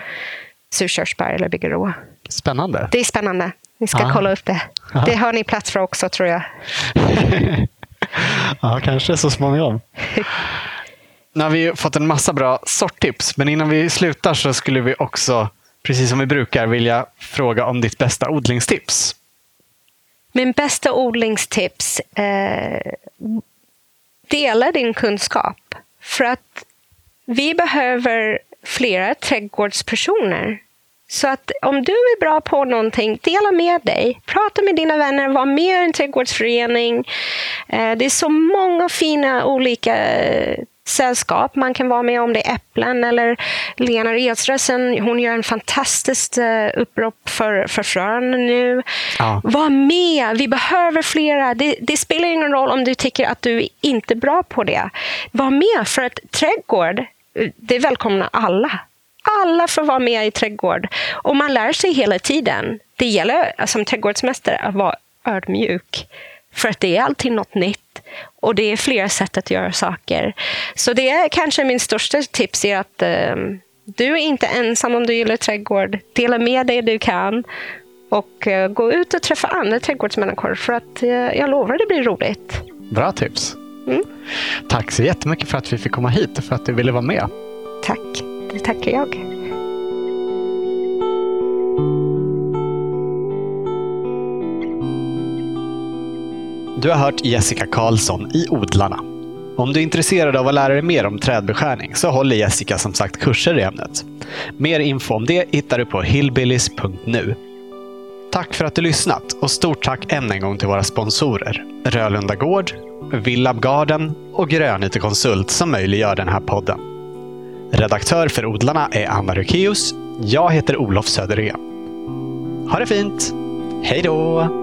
surkörsbär eller bigarå. Spännande. Det är spännande. Ni ska Ah. kolla upp det. Ah. Det har ni plats för också, tror jag. ja, kanske så småningom. Nu har vi fått en massa bra sorttips, men innan vi slutar så skulle vi också, precis som vi brukar, vilja fråga om ditt bästa odlingstips. Min bästa odlingstips. Eh, dela din kunskap. För att vi behöver flera trädgårdspersoner. Så att om du är bra på någonting, dela med dig. Prata med dina vänner, var med i en trädgårdsförening. Eh, det är så många fina olika sällskap man kan vara med om. Det är Äpplen eller Lena Redsrösen. Hon gör en fantastiskt eh, upprop för, för frön nu. Ja. Var med! Vi behöver flera. Det, det spelar ingen roll om du tycker att du inte är bra på det. Var med, för att trädgård, eh, det välkomnar alla. Alla får vara med i trädgård. Och man lär sig hela tiden. Det gäller eh, som trädgårdsmästare att vara ödmjuk. För att det är alltid något nytt. Och det är flera sätt att göra saker. Så det är kanske min största tips är att eh, du är inte ensam om du gillar trädgård. Dela med dig du kan. Och eh, gå ut och träffa andra trädgårdsmänniskor. För att eh, jag lovar det blir roligt. Bra tips. Mm. Tack så jättemycket för att vi fick komma hit och för att du ville vara med. Tack. Det tackar jag. Du har hört Jessica Karlsson i Odlarna. Om du är intresserad av att lära dig mer om trädbeskärning så håller Jessica som sagt kurser i ämnet. Mer info om det hittar du på hillbillies.nu. Tack för att du lyssnat och stort tack än en gång till våra sponsorer Rölunda Gård, Villab Garden och Grönyte Konsult som möjliggör den här podden. Redaktör för Odlarna är Anna Rukeus. Jag heter Olof Söderén. Ha det fint! Hej då!